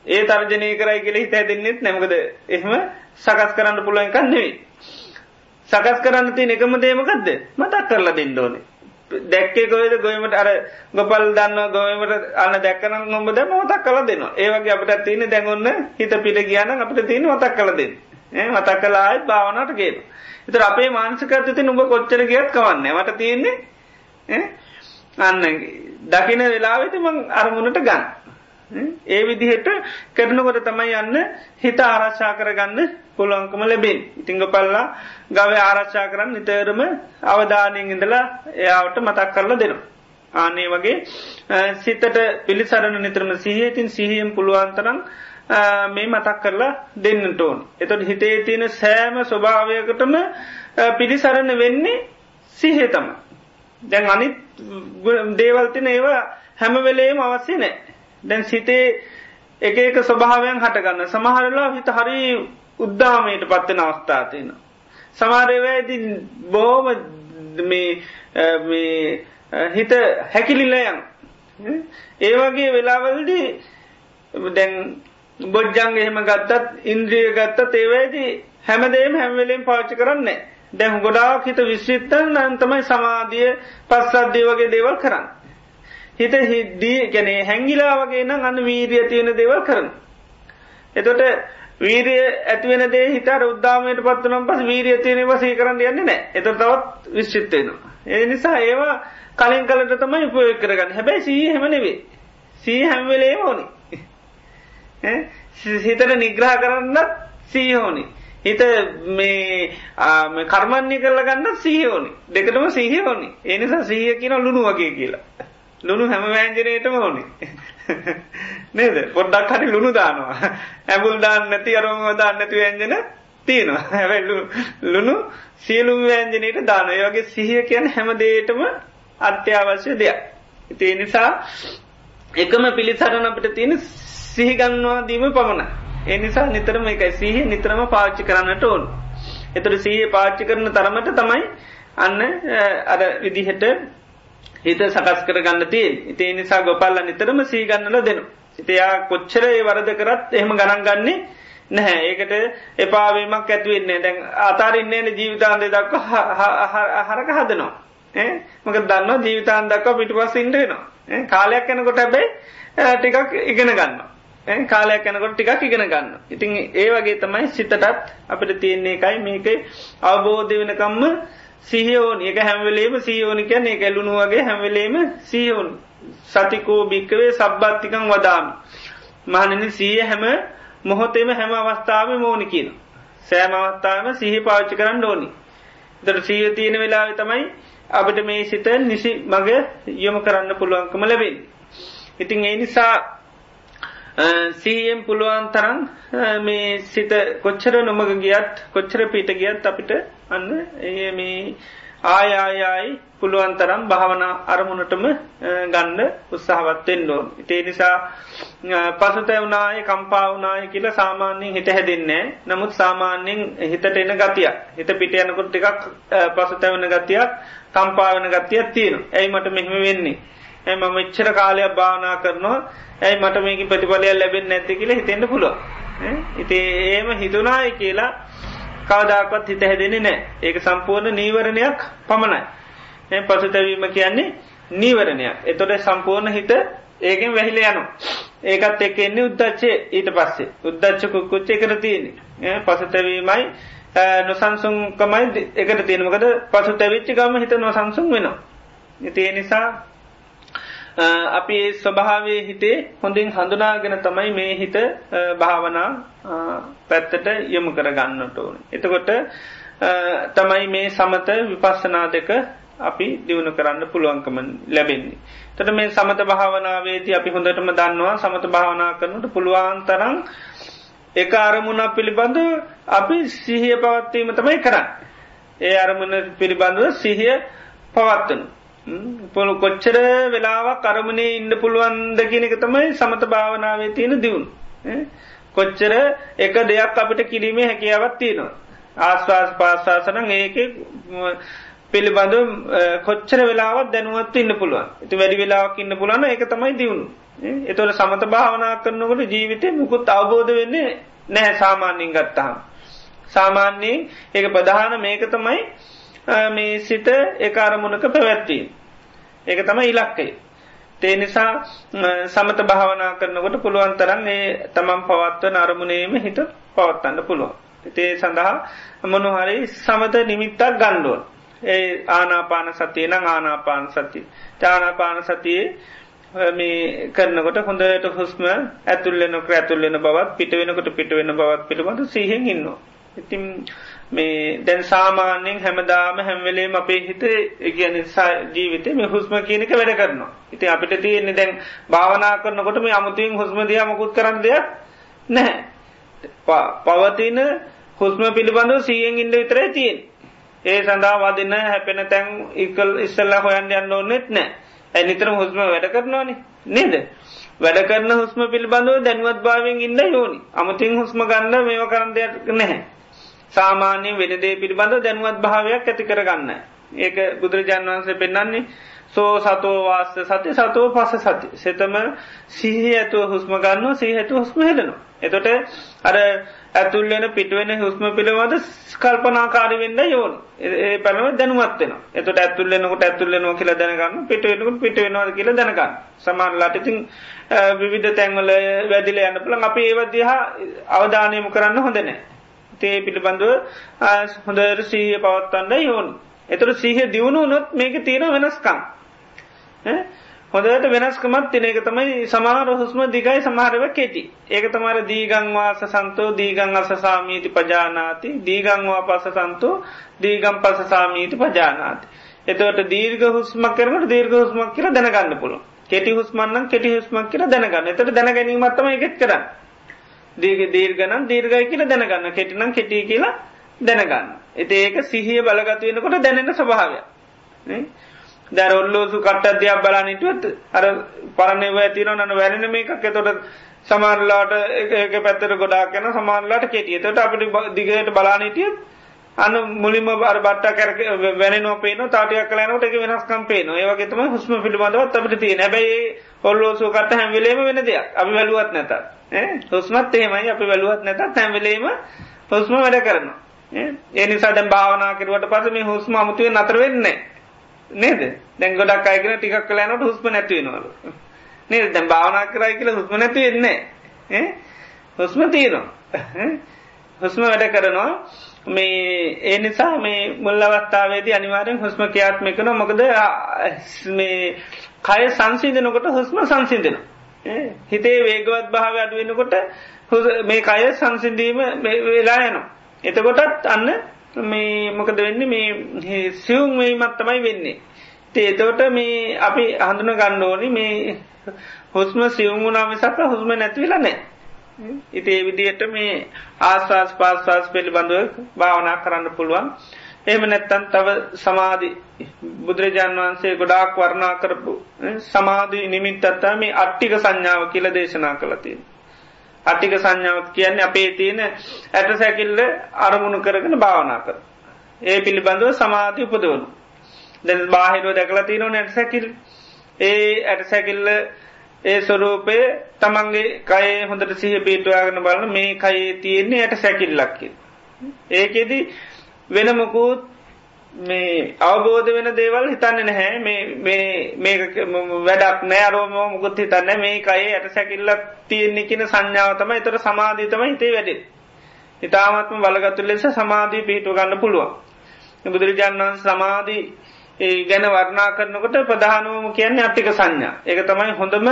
ඒ තර්ජනය කරයි කියල හිත දෙන්නෙත් නැමකද එහෙම සකස් කරන්න පුළුවන් කන්නෙවෙයි. සකස් කරන්න තිය එකම දේමකක්ද මතක් කරලා දෙන්න ඕනේ. දැක්කේ කොයද ගොයමට අර ගොපල් දන්න ගොයමට අන්න දැක්කන නොඹ දැම මතක් කල දෙන්න ඒවගේ අපට තියෙන දැඟොන්න හිත පිට කියන අපට තියෙන මතක් කල දෙන්න මතක් කලා අයත් භාවනට ගේන. එතර අපේ මාන්සකර්තති නුඹ කොච්චර ගියත් කවන්න මට තියෙන්නේ අන්න දකින වෙලාවෙති මං අරමුණට ගන්න. ඒ විදිහට කරනකොට තමයි යන්න හිත ආරශ්ා කරගන්න පුළුවන්කම ලැබෙන් ඉතිංග පල්ලා ගව ආරශ්ා කරන්න නිතරම අවධානයෙන් ඉඳලා එයාවට මතක් කරලා දෙනවා. ආනේ වගේ සිතට පිළිසරණ නිතරම සිහියතින් සිහියෙන් පුළුවන්තරම් මේ මතක් කරලා දෙන්නට ඕන්. එතොට හිතේ තියෙන සෑම ස්වභාවයකටම පිළිසරණ වෙන්නේ සිහේතම. දැන් අනිත් දේවල්තින ඒවා හැමවෙලේම අවස්සේ නෑ. දැන් සිතේ එක එක ස්වභාවයන් හටගන්න සමහරලා හිත හරි උද්දාමයට පත්වෙන අවස්ථාතියන. සමාරයවැදි බෝම හිත හැකිලිලයන් ඒවගේ වෙලාවල්දී දැන් බොජ්ජංග එහෙම ගත්තත් ඉන්ද්‍රිය ගත්තත් ඒවැදී හැමදේම හැම්වෙලෙන් පාච්චි කරන්නේ දැන් ගොඩාක් හිත විශ්විත්තන් නන්තමයි සමාධිය පස්සද්ධිය වගේ දේවල් කරන්න. හිත හිද්දී ගැනේ හැංගිලා වගේ නම් අන්න වීරිය තියෙන දේවල් කරන. එතොට වීරිය ඇතිවෙන දේ හිතර උද්දාමයට පත්වනම් පස් වීරිය තියෙන වසී කරන්න යන්නේ නෑ එත තවත් විශ්චිත්තයනවා. ඒ නිසා ඒවා කලින් කලට තමයි උපයෝග කරගන්න හැබැයි සී හෙමනෙවේ. සී හැම්වෙලේ ඕනි. හිතට නිග්‍රහ කරන්නත් සීහෝනි. හිත මේ කර්මණ්‍ය කරල ගන්න සීහෝනි දෙකටම සීහෝනි එනිසා සීහ කියන ලුණු වගේ කියලා. ලුණු හැම වෑන්ජනයටම ඕනේ නේද? පොඩ්ඩක් හරි ලුණු දානවා. ඇබුල් දාන්න නැති අරම දාන්න නැති වෑන්ජන තියෙනවා. හැබැයි ලුණු සියලුම් වෑන්ජනයට දාන ඒ වගේ සිහිය කියන හැම දේටම අත්‍යවශ්‍ය දෙයක්. ඉතිේ නිසා එකම පිළිසරණ අපිට තියෙන සිහිගන්නවා දීම පමණ ඒ නිසා නිතරම එකයි. සිහ නිතරම පාච්චි කරන්නට ඕන්. එතුර සීහ පාච්චි කරන තරමට තමයි අන්න අර විදිහට හිත සකස් කර ගන්න තියෙන් ඉතිේ නිසා ගොපල්ල නිතරම සීගන්නල දෙනු. ඉතියා කොච්චර ඒ වරද කරත් එහෙම ගණන් ගන්නේ නැහැ ඒකට එපාවීමක් ඇතිවෙන්නේ දැන් අතාරන්නේන ජීවිතාන්දේ දක්ව හරක හදනවා. මක දන්න ජීවිතාන් දක්ව පිටි පස් ඉන්ඩනවා. කාලයක් යනකොට හැබැයි ටිකක් ඉගෙන ගන්න. කාලයක් යනකොට ටිකක් ඉගෙන ගන්න. ඉතින් ඒ වගේ තමයි සිතටත් අපිට තියන්නේ එකයි මේක අවබෝධ වෙනකම්ම සිහියෝන්. එක හැමවලේම සීයෝනි කියැන එක ඇලුණු වගේ හැමවලේම සීයෝන් සතිකෝ භික්කවේ සබ්බත්තිකං වදාම. මහනනි සීය හැම මොහොතේම හැම අවස්ථාව මෝනි කියන. සෑම අවස්ථාවම සිහි පාච්චි කරන්න ඕනි. දර සීය තියෙන වෙලාව තමයි අපට මේ සිත නිසි මග යොම කරන්න පුළුවන්කම ලැබෙන්. ඉතින් ඒ නිසා සීයෙන් පුළුවන් තරන් මේ සිත කොච්චර නොමග ගියත් කොච්චර පීට ගියත් අපිට අන්න ඒ මේ ආයායායි පුළුවන් තරම් භාවන අරමුණටම ගන්න උත්සාහවත්වෙන් ඕන්. ඉතේ නිසා පසුතැවුනාය කම්පාවනාය කියල සාමාන්‍යයෙන් හිට හැදෙන්නේ නමුත් සාමාන්‍යයෙන් හිතට එන ගතිය හිත පිට යනකොට ටිකක් පසුතැවන ගතියක් කම්පාවන ගතියක් තියෙන ඇයි මට මෙහෙම වෙන්නේ. ඇ මම එච්චර කාලයක් භාවනා කරනවා ඇයි මට මේක ප්‍රතිඵලයක් ලැබෙන් නැති කියල හිතෙන්න්න පුළුව. ඉති ඒම හිතුනායි කියලා කවදාකවත් හිත හැදෙන නෑ ඒක සම්පූර්ණ නීවරණයක් පමණයි. පසුතැවීම කියන්නේ නීවරණයක් එතොට සම්පූර්ණ හිත ඒකෙන් වැහිල යනු. ඒකත් එක් එන්නේ උද්දච්චේ ඊට පස්සේ උද්දච්ච කුක්කුච්ච කර තියෙන පසුතැවීමයි නොසන්සුන්කමයි එකට තියෙනමකද පසු තැවිච්චි ගම හිත නොසන්සුන් වෙනවා. ඉතිේ නිසා අපි ඒ ස්වභාවේ හිතේ හොඳින් හඳුනාගෙන තමයි මේ හිත භාවනා පැත්තට යොමු කරගන්නට ඕන. එතකොට තමයි මේ සමත විපස්සනා දෙක අපි දියුණු කරන්න පුළුවන්කම ලැබෙන්නේ. තට මේ සමත භාවනාවේදී අපි හොඳටම දන්නවා සමත භාවනා කරනට පුළුවන් තරම් එක අරමුණක් පිළිබඳ අපි සිහිය පවත්වීම තමයි කරන්න. ඒ අරමුණ පිළිබඳව සිහිය පවත්වනු. පොළු කොච්චර වෙලාවක් කරමණේ ඉන්න පුළුවන්ද කියනක තමයි සමත භාවනාවේ තියෙන දියුණු. කොච්චර එක දෙයක් අපිට කිරීමේ හැකියාවත් තියෙනවා. ආස්වාස් පාස්සාසනං ඒක පිළිබඳ කොච්චර වෙලාවත් දැනුවත් ඉන්න පුළුවන් ඇති වැඩි වෙලාවක් ඉන්න පුළන්න එක තමයි දියුණු. එතොට සමත භාවනා කරනකොට ජීවිතය මුකුත් අවබෝධ වෙන්නේ නැහැ සාමාන්‍යින් ගත්තහම්. සාමාන්‍යයෙන් ඒක ප්‍රධාන මේක තමයි මේ සිත එක අරමුණක පැවැත්වීම. ඒක තම ඉලක්කේ. තේ නිසා සමත භාවනා කරනකොට පුළුවන් තරන් ඒ තමන් පවත්ව නරමුණේම හිත පවත්තන්න පුළුවන්. තේ සඳහා මොනුහරි සමත නිමිත්තක් ගණ්ඩුවන්. ඒ ආනාපාන සතිය නම් ආනාපාන සති. ජානාපාන සතියේ මේ කරනකොට හොඳට හුස්ම ඇතුල්ලෙනක ඇතුල්ලෙන බවත් පිට වෙනකොට පිට වෙන බවත් පිළිබඳ සිහෙන් ඉන්නවා. ඉතින් මේ දැන් සාමාන්‍යයෙන් හැමදාම හැම්වෙලේම අපේ හිත ගැන ජීවිත මේ හුස්ම කියනක වැඩ කරනවා. ඉති අපිට තියෙන්නේ දැන් භාවනා කරනකොට මේ අමුතුවෙන් හුස්ම දයාමකුත් කරන්න දෙයක් නැහැ. පවතින හුස්ම පිළිබඳව සියෙන් ඉන්න විතරයි තියෙන්. ඒ සඳහා වදින හැපෙන තැන් ඉකල් ඉස්සල්ලා හොයන් යන්න ඕනෙත් නෑ ඇ නිතරම හුස්ම වැඩ කරනවානේ නේද. වැඩ කරන හුස්ම පිළිබඳව දැනුවත් භාවෙන් ඉන්න යෝනි අමතින් හුස්ම ගන්න මේව කරන්න දෙයක් නැහැ. සාමාන්‍යයෙන් වෙනදේ පිළිබඳ දැනුවත් භාවයක් ඇති කරගන්න. ඒක බුදුරජාන් වන්සේ පෙන්න්නන්නේ සෝ සතෝ වාස්ස සති සතෝ පස සති. සෙතම සිහි ඇතුව හුස්ම ගන්න සීහතු හුස්ම හෙලනවා. එතොට අර ඇතුල්ලෙන පිටුවෙන හුස්ම පිළිබඳ කල්පනාකාරි වෙන්න යෝන් ඒ පැනව දැනුවත්වෙන එතට ඇතුල්ලෙනකට ඇතුල්ලෙනවා කියල දැනගන්න පිටුවෙනකුට පිටුවෙනවාද කියල දැනගන්න සමාන්ලාට ඉතින් විවිධ තැන්වල වැදිල යන්න පුළන් අපි ඒවදදිහා අවධානයම කරන්න හොඳනෑ තේ පිළිබඳව හොඳර සීහය පවත්තන්න යෝන්. එතුර සීහ දියුණු නොත් මේක තියෙන වෙනස්කම්. හොඳට වෙනස්කමත් තින එක තමයි සමාර හුස්ම දිගයි සමහරව කෙටි. ඒක තමර දීගංවාස සන්තෝ දීගං අස සාමීති පජානාති. දීගංවා පස සන්තෝ දීගම් පස සාමීති පජානාති. එතවට දීර්ග හුස්මක් කරනට දීර්ග හුස්මක් කියර දැනගන්න පුළුව කෙටි හුස්මන්නම් කෙටි හුස්මක් කියර දැනගන්න. එතට දැනගැනීමත්තම එකෙත් කරන්න. දීග දීර්ගනම් දීර්ගයි කියල දැනගන්න. කෙටිනම් කෙටි කියලා දැනගන්න. එති ඒක සිහිය බලගතුවෙනකොට දැනෙන ස්වභාවය. දැරොල්ලෝසු කට අධ්‍යයක් බලානිටුවත් අර පරණව ඇතින නන වැරෙන මේකක්. එතොට සමාරලාට එක පැත්තර ගොඩා කැන සමාරලාට කෙටිය තොට අපට දිගට බලානිටිය අන මුලින්ම බර බට්ට කැරක වැනෝ පේන තාටයක් කලනට එක වෙනස්කම් පේන ඒවගේතම හුස්ම පිළිබඳවත් අපට තියෙන හැබැයි ඔල්ලෝසු කට හැම්වෙලේම වෙන දෙයක්. අපි වැලුවත් නැත හුස්මත් එහෙමයි. අපි වැලුවත් නැතත් හැම්වෙලේම හුස්ම වැඩ කරනවා. ඒ නිසා දැන් භාවනා කරුවට පස මේ හුස්ම අමුතුවේ නතර වෙන්නේ නේද? දැන් ගොඩක් අයගෙන ටිකක් කලනට හුස්ම නැතිවෙනවලු නේද? දැන් භාවනා කරයි කියලා හුස්ම නැති වෙන්නේ හුස්ම තියෙනවා. හුස්ම වැඩ කරනවා. මේ ඒ නිසා මේ මුල් අවස්ථාවේදී අනිවාරෙන් හුස්ම ක්‍යාත්මකන මොකද මේ කය සංසිදනකොට හුස්ම සංසිදන හිතේ වේගවත් භාව අඩුවෙනකොට මේ කය සංසිදීම වෙලා යනවා. එතකොටත් අන්න මේ මොකද වෙන්න? මේ සියුම් වීමත් තමයි වෙන්නේ. ඒතෝට මේ අපි හඳුන ගණ්ඩෝනි මේ හුස්ම සියුම් වුණා මිසක් හුස්ම නැතිවෙලා නෑ ඉතිේ විදියට මේ ආශවාස් පාස්වාස් පිළිබඳව භාවනා කරන්න පුළුවන්. එහම නැත්තන් තව සමාධි බුදුරජාන් වහන්සේ ගොඩාක් වර්ණා කරපු සමාධී නිමිත්තත්තා මේ අට්ටික සංඥාව කියල දේශනා කළතිය. අට්ටික සංඥාවත් කියන්නේ අපේ තියෙන ඇට සැකිල්ල අරමුණු කරගෙන භාවනා කර. ඒ පිළිබඳව සමාධි උපදවනු. දැ බාහිරුව දැකලා තියන නැට සැකිල් ඒ ඇට සැකිල්ල ඒ ස්වරූපය තමන්ගේ කය හොඳට සිහ පීටවාගෙන බලන මේ කයේ තියෙන්නේ ඇයට සැකිල්ලක්කි. ඒකෙදී වෙනමකුත් මේ අවබෝධ වෙන දේවල් හිතන්න නැහැ. මේ වැඩක් නෑ අරෝම මුකුත් හිතන්න මේ කයේ ඇයට සැකිල්ලක් තියෙන්නේ කියන සංඥාව තම එතර සමාධීතම හිතේ වැඩේ. ඉතාමත්ම බලගත්තු ලෙස සමාධී පිහිටුව ගන්න පුළුවන්. බුදුරජාණන් සමාධී ඒ ගැන වර්ණා කරනකොට ප්‍රධානුවම කියන්නේ අට්ටික සංඥා. ඒක තමයි හොඳම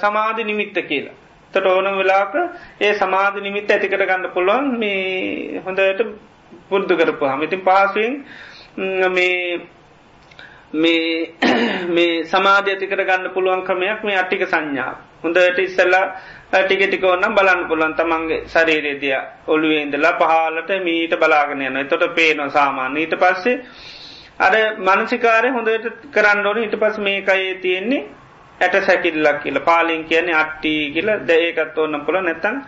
සමාධි නිමිත්ත කියලා. තට ඕන වෙලාක ඒ සමාධ නිමිත්ත ඇතිකට ගන්න පුළුවන්. මේ හොඳට පුරුද්ධ කරපු හමිතින් පහසුවෙන් මේ මේ මේ සමාධ්‍ය ඇතිකට ගන්න පුළුවන් ක්‍රමයක් මේ අට්ටික සංඥා. හොඳට ඉස්සල්ලා ටිකටික ඔන්නම් බලන්න පුළන් තමන්ගේ ශරීරේදිය ඔළුවේන්දලා පහලට මීට බලාගෙන යන තොට පේනවා සාමාන්‍ය. ඊට පස්සේ අර මනසිකාරය හොඳට කරන්න ඕන. ඉට පස් මේකයේ තියෙන්නේ ඇට සැකිල්ලක් කියල. පාලින් කියන්නේ අට්ටි කියල. දැඒකත් ඕන්න පුළ නැතන්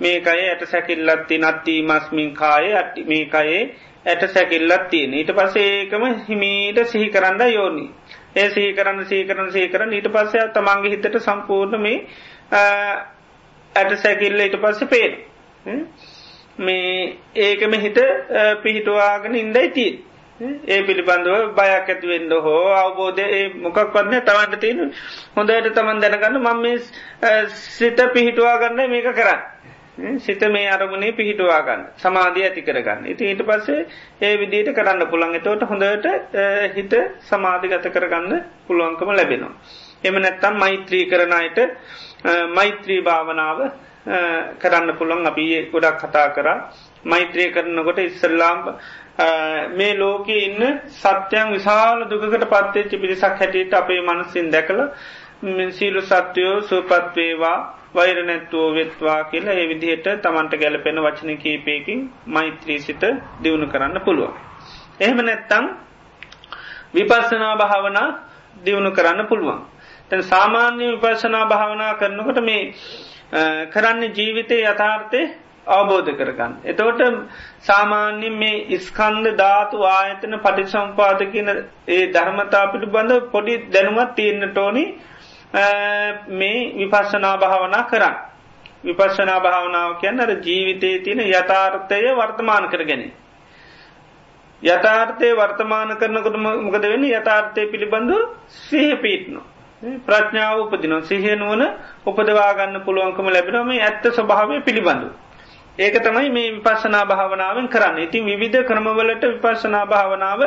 මේකයේ ඇට සැකිල්ලත්ති නත්ති මස්මින් කායේ අට්ටි මේකයේ ඇට සැකිල්ලත් තියෙන. ඊට පස්සේ ඒකම හිමීට සිහි කරන්න යෝනි. ඒ සිහි කරන්න සීකරන සීකරන ඊට පස්සේ තමන්ගේ හිතට සම්පූර්ණ මේ ඇට සැකිල්ල ඊට පස්ස පේන. මේ ඒකම හිත පිහිටවාගෙන ඉන්ඩයි තිී ඒ පිළිබඳව බයක් ඇතිවෙන්න හෝ අවබෝධය ඒ මොකක් වන්න තමන්ට තියෙන හොඳයට තමන් දැනගන්න මං මේ සිත පිහිටවා ගන්න මේක කරන්න. සිත මේ අරමුණේ පිහිටවා ගන්න සමාධිය ඇති කරගන්න ඉති ඊට පස්සේ ඒ විදියට කරන්න පුළන් එතවට හොඳට හිත සමාධිගත කරගන්න පුළුවන්කම ලැබෙනවා. එම නැත්තම් මෛත්‍රී කරනයට මෛත්‍රී භාවනාව කරන්න පුළන් අපි ගොඩක් කතා කර. මෛත්‍රය කරනකොට ඉස්සල්ලාම් මේ ලෝක ඉන්න සත්‍යයන් විශාල දුකට පත්තේච්චි පිරිසක් හැටියට අපේ මනසින් දැකළ සීලු සත්‍යයෝ සූපත්වේවා වෛර නැත්තුවෝ වෙත්වා කියලා ඒ විදිහට තමන්ට ගැලපෙන වචන කීපයකින් මෛත්‍රී සිත දියුණු කරන්න පුළුවන්. එහෙම නැත්තං විපස්සනා භාවනා දියුණු කරන්න පුළුවන්. තැන් සාමාන්‍ය විපර්ශනා භාවනා කරනකොට මේ කරන්න ජීවිතය යථාර්ථය අවබෝධ කරගන්න. එතවට සාමාන්‍යෙන් මේ ඉස්කන්ද ධාතු ආයතන පටිසම්පාද කියන ඒ ධර්මතා පිළිබඳ පොඩි දැනුමත් තියන්න ටෝනි මේ විපස්සනා භාවනා කරන්න. විපස්සනා භාවනාව කියන්න අර ජීවිතයේ තියෙන යථාර්ථය වර්තමාන කරගෙන. යථාර්ථය වර්තමාන කරනකොට මොකද වෙන්න යථාර්ථය පිළිබඳු සහ පීට්නවා. ප්‍රඥාව උපදින සිහනුවන උපදවාගන්න පුළුවන්කම ලැබෙනම ඇත්ත ස්වභාවය පිළිබඳු. ඒක තමයි මේ විපස්සනා භාවනාවෙන් කරන්න ඉතින් විවිධ ක්‍රමවලට විපස්සනා භාවනාව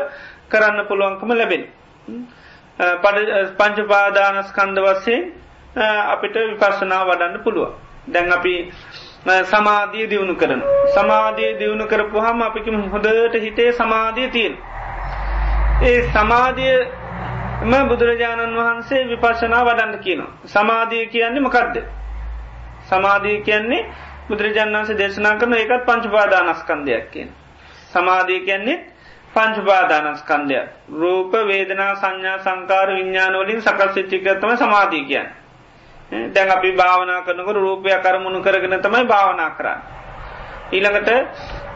කරන්න පුළුවන්කම ලැබෙන. පංචපාදානස්කන්ද වස්සේ අපිට විපස්සනා වඩන්න පුළුව. දැන් අපි සමාධිය දියුණු කරන. සමාධිය දියුණු කරපු හම අපිකම හොඳට හිතේ සමාධිය තියෙන. ඒ සමාධිය ම බුදුරජාණන් වහන්සේ විපශනා වඩන්න කියනවා. සමාධිය කියන්නේ මකක්ද. සමාධී කියන්නේ බුදුරජාණන්සේ දේශනා කරන ඒකත් පංචපාදානස්කන්ධයක් කියන. සමාධී කියන්නේ පංචපාදානස්කන්ධය. රූප වේදනා සංඥා සංකාර විඤ්ඥානවලින් සකස්සිච්චිකතම සමාධී කියන්න. දැන් අපි භාවනා කරනකට රූපය කරමුණු කරගෙන තමයි භාවනා කරන්න. ඊළඟට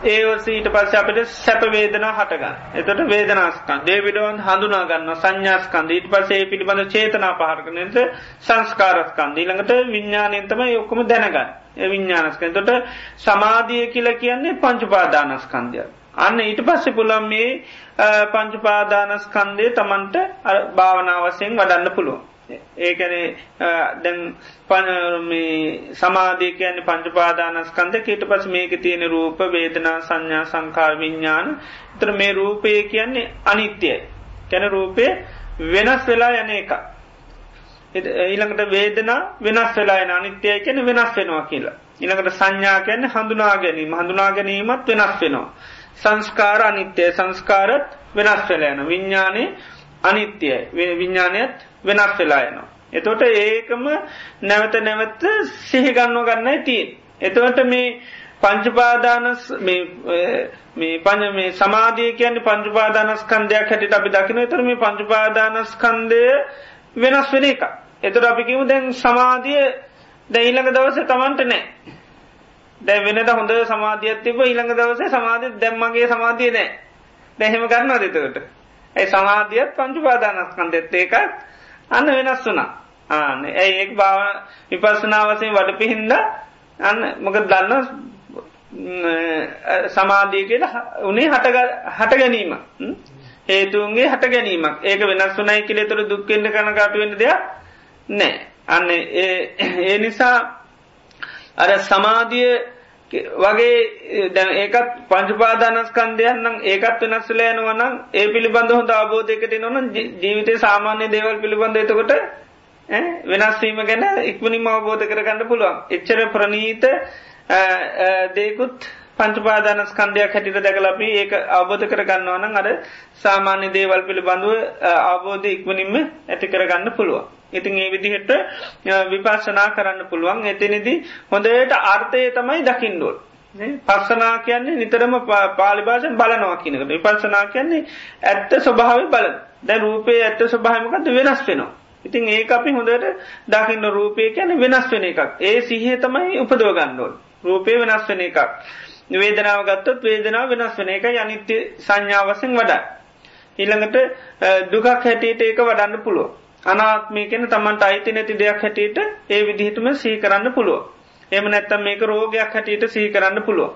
ඒවසීට පස්ස අපට සැපවේදනා හටගන්න. එතට වේදනාස්කන් දේවිඩවන් හඳුනාගන්න සංඥාස්කන්ද ඊට පසේ පිළිබඳ චේතනා පහරකනට සංස්කාරස්කන්ද ඊළඟට විඤ්ඥානයතම යොක්කම දැනගන්න. විඤ්ඥානස්කන් තොට සමාධිය කියල කියන්නේ පංචුපාදානස්කන්දය අන්න ඊට පස්සෙ පුළන් මේ පංචුපාදානස්කන්දය තමන්ට භාවනාවසයෙන් වඩන්න පුළුවන්. ඒකැනේ දැන් සමාධය කියන පංචපාදානස්කන්ද කීට පස් මේක තියෙන රූප වේදනා සංඥා සංකාර විඤ්ඥාන තර මේ රූපය කියන්නේ අනිත්‍යයි. කැන රූපය වෙනස් වෙලා යන එක ඊළඟට වේදනා වෙනස් වෙලා යන අනිත්‍යය කියන වෙනස් වෙනවා කියලා. ඉළඟට සංඥා කියන්න හඳුනා ගැනීම. හඳුනා ගැනීමත් වෙනස් වෙනවා. සංස්කාර අනිත්‍යය සංස්කාරත් වෙනස් වෙලා යන විඤ්ඥානය අනිත්‍යයි විඤ්ඥානයත් වෙනස් වෙලා යනවා. එතොට ඒකම නැවත නැවත්ත සිහිගන්නව ගන්නයි තිීන්. එතවට මේ පංචපාදානස් මේ පං මේ සමාධිය කියන්නේ පංචපාදානස්කන්දයක් හැටිට අපි දකින එතර මේ පංචපාදානස්කන්දය වෙනස් වෙන එක. එතට අපිකිම දැන් සමාධිය දැයිල්ළඟ දවස තමන්ට නෑ. දැ වෙනද හොඳ සමාධියත් තිබ ඊළඟ දවසේ සමාධිය දැම්මගේ සමාධිය නෑ. දැහෙම කරන්න දෙතකට. ඇයි සමාධියත් පංචුපාදානස්කන්දෙත් ඒකත් අන්න වෙනස් වුනා ආන ඇයි ඒ භාව විපස්සනාවසයෙන් වඩ පිහින්ද අන්න මොක දන්න සමාධිය කියලා උනේ හට ගැනීම. හේතුන්ගේ හට ගැනීමක්. ඒක වෙනස් වනයි කියලෙ තුළ දුක්කෙන්ට කනකාට වෙන දෙයක් නෑ. අන්න ඒ නිසා අර සමාධිය වගේ දැ ඒකත් පංචපාදානස්කන්දයන්නම් ඒකත් වෙනස්සල යනවනම් ඒ පිළිබඳ හොඳ අබෝධයකට නොන ජීවිතය සාමාන්‍ය දේවල් පිළිබඳ එතකොට වෙනස්වීම ගැන ඉක්මනිම අවබෝධ කරගන්න පුළුවන්. එච්චර ප්‍රනීත දේකුත් පංචපාදානස්කන්දයක් හැටිට දැකලපි ඒක අවබෝධ කරගන්නවනම් අර සාමාන්‍ය දේවල් පිළිබඳුව අවබෝධ ඉක්මනින්ම ඇති කරගන්න පුළුවන්. ඉතින් ඒ විදිහට විපර්ශනා කරන්න පුළුවන්. එතිනිදි හොඳට අර්ථය තමයි දකිින්ඩුවල් පස්සනා කියන්නේ නිතරම පාලිභාෂ බලනවා කියනකට විපර්ශනා කියන්නේ ඇත්ත ස්වභාව බලන. දැ රූපේ ඇත්ත ස්වභාමකද වෙනස් වෙනවා. ඉතින් ඒ අපි හොඳට දකින්න රූපය කියන වෙනස් වෙන එකක්. ඒ සිහේ තමයි උපදෝගන්නඩෝල් රූපය වෙනස් වෙන එකක්. වේදනාව ගත්තොත් වේදනාව වෙනස් වෙන එක යනිත්‍ය සංඥාවසෙන් වඩා ඊළඟට දුකක් හැටියට ඒක වඩන්න පුළුව අනාත්මය කෙන තමන්ට අයිති නැති දෙයක් හැටියට ඒ විදිහටම සී කරන්න පුළුව. එම නැත්තම් මේක රෝගයක් හැටියට සී කරන්න පුළුව.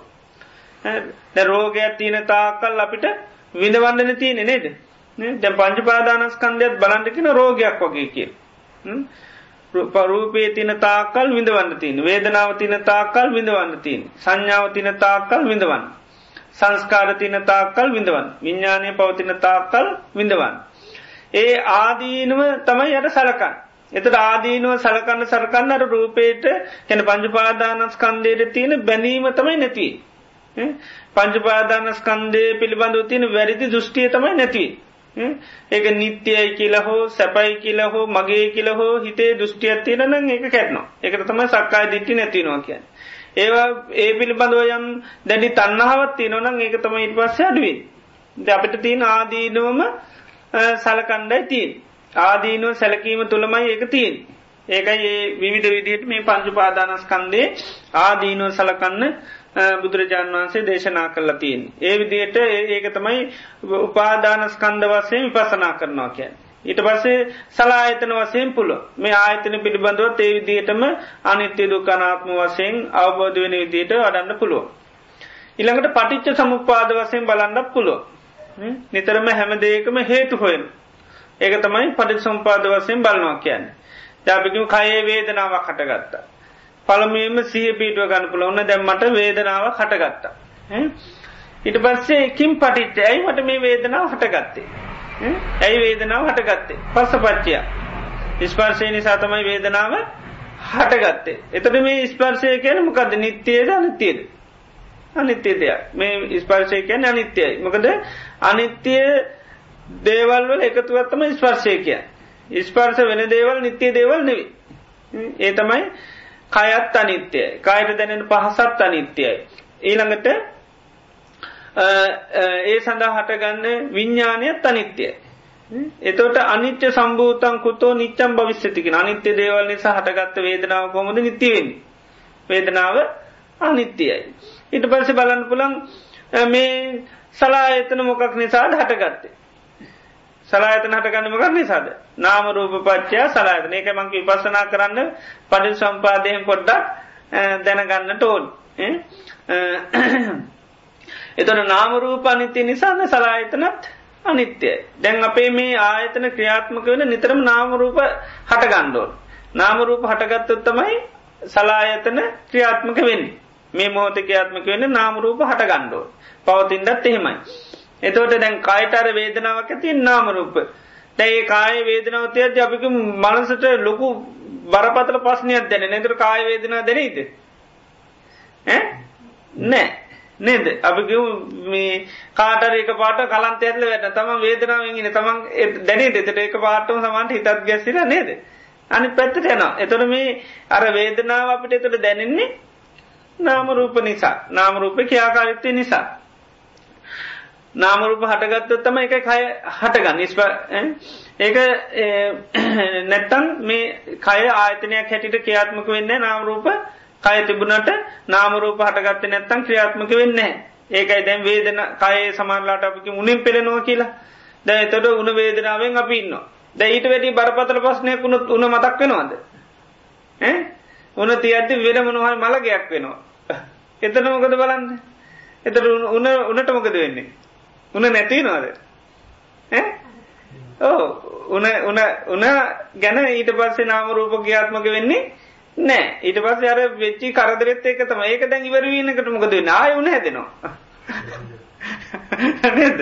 රෝගයක් තියන තාකල් අපිට විඳවන්නන තියෙන නේද දැ පංච පාදානස්කන්දයක් බලන්ටකින රෝගයක් වගේ කිය. පරූපේ තින තාකල් විඳවන්න තින් වේදනාව තින තාකල් විඳවන්න තින් සංඥාව තින තාකල් විඳවන්න. සංස්කාර තින තාකල් විඳවන් විඤ්ඥානය පවතින තාකල් විඳවන්න. ඒ ආදීනුව තමයි යට සලකන්. එතට ආදීනුව සලකන්න සරකන්න අර රූපේට කැන පංජපාදානස්කන්දයට තියෙන බැනීම තමයි නැතිී. පංජපාදානස්කන්දය පිළිබඳව තියෙන වැරදි දෘෂ්ටිය තමයි නැතිී. ඒක නිත්‍යයයි කියලහෝ සැපයි කියලහෝ මගේ කියලහෝ හිතේ දෘෂ්ටියත් තියෙනන ඒක කැටනවා එක තමයි සක්කාය දිට්ටි නැතිනවා කියන්න. ඒවා ඒ පිළිබඳව යම් දැඩි තන්නහවත් තියෙනවනම් ඒක තමයි ඉට පස්ස අඩුවේ. ද අපිට තියෙන ආදීනුවම සලකණ්ඩයි තිීන්. ආදීනුව සැලකීම තුළමයි ඒක තිීන්. ඒකයි ඒ විවිධ විදියට මේ පංචු පාදානස්කන්දේ ආදීනුව සලකන්න බුදුරජාණන් වහන්සේ දේශනා කරලා තියෙන්. ඒ විදියට ඒක තමයි උපාදානස්කන්ද වසයෙන් විපසනා කරනවා කියන්. ඊට පස්සේ සලායතන වසයෙන් පුල මේ ආයතන පිළිබඳව ඒ විදියටම අනිත්‍ය දුකනාත්ම වසයෙන් අවබෝධ වෙන විදියට අඩන්න පුළුව. ඉළඟට පටිච්ච සමුපාද වසයෙන් බලන්නක් පුළුව. නිතරම හැම දෙයකම හේතු හොයෙන්. ඒක තමයි පටිත් සම්පාද වසයෙන් බලනවා කියන්න. ජාපිකම කයේ වේදනාව කටගත්තා පළමීම සිහ පීටුව ගන්න පුළ ඔන්න දැම්මට වේදනාව කටගත්තා ඉට පස්සේ කිම් පටිච්ච ඇයි මට මේ වේදනාව හටගත්තේ? ඇයි වේදනාව හටගත්තේ? පස්ස පච්චයා ස්පර්ශය නිසා තමයි වේදනාව හටගත්තේ. එතට මේ ස්පර්ශය කියන මොකද නිත්‍යයද අනතියද අනිත්‍ය දෙයක්. මේ ස්පර්ශය කියන අනිත්‍යයි. මොකද අනිත්‍යය දේවල්වල එකතුවත්තම ස්පර්ශය කිය ස්පර්ශ වෙන දේවල් නිත්‍යය දේවල් නෙවි ඒ තමයි කයත් අනිත්‍යය. කායට දැනෙන පහසත් අනිත්‍යයි. ඊළඟට ඒ සඳහා හටගන්න විඤ්ඥානයත් අනිත්‍යය. එතොට අනිත්‍ය සම්භූතන් කුතෝ නිච්චම් භවිශ්‍යතික අනිත්‍ය දේවල් නිසා හටගත්ත වේදනාව කොමද නිතිවෙන් වේදනාව අනිත්‍යයයි ඉට පස්සේ බලන්න පුළන් මේ සලායතන මොකක් නිසාද හටගත්තේ. සලායතන හටගන්න මොකක් නිසාද. නාම රූප පච්චයා සලායතන ඒක මංක විපසනා කරන්න පඩි සම්පාදයෙන් පොඩ්ඩක් දැනගන්න ටෝල්. එතොට නාමරූප අනිත්‍ය නිසාද සලායතනත් අනිත්‍යයි. දැන් අපේ මේ ආයතන ක්‍රියාත්මක වෙන නිතරම නාමරූප හටගණ්ඩෝල්. නාමරූප හටගත්තොත් තමයි සලායතන ක්‍රියාත්මක වෙන්නේ. මේ මෝතකයාත්මක වෙන්න නාමරූප හට ගණ්ඩෝ පවතින්ඩත් එහෙමයි. එතෝට දැන් කායිටර වේදනාවක් ඇති නාමරූප දැයි කාය වේදනවතය අපික මනසට ලොකු බරපතල පස්නයක් දැන නැතුර කාය වේදනා දැනීද නෑ. නේද? අපි මේ කාටර එක පාට කලන්ත ඇත්ල වැට තම වේදනාවෙන්ගෙන තමන් දැනේ දෙතට එක පාටම සමන්ට හිතත් ගැසිර නේද? අනි පැත්තට යනවා. එතොට මේ අර වේදනාව අපිට එතට දැනෙන්නේ නාමරූප නිසා නාමරූප ක්‍යාකාරිත්තය නිසා. නාමරූප හටගත්තොත් තම එක කය හටගන්න. ස්ප ඒක නැත්තම් මේ කය ආයතනයක් හැටිට ක්‍රියාත්මක වෙන්න නාමරූප කය තිබුණට නාමරූප හටගත්ත නැත්තම් ක්‍රියාත්මක වෙන්න ඒකයි දැන් වේදන කයේ සමාරලාට අපිකි මුණින් පෙළෙනවා කියලා. දැ එතොට උන වේදනාවෙන් අපි ඉන්නවා. දැ ඊට වැඩි බරපතල ප්‍රශ්නයක් වුණුත් උන මතක් වෙනවාද? උන තියඇති වෙන මොනහල් මළගයක් වෙනවා. එතන මොකද බලන්න? එතට උන උනට මොකද වෙන්නේ? උන නැති නවාද ඕ උන උන උන ගැන ඊට පස්සේ නාම රූප ක්‍රියාත්මක වෙන්නේ නෑ ඊට පස්සේ අර වෙච්චි කරදරෙත් එක තමයි. ඒක දැන් ඉවර වීමකට මොකද වෙන්නේ? ආයෙ උන හැදෙනවා. නේද?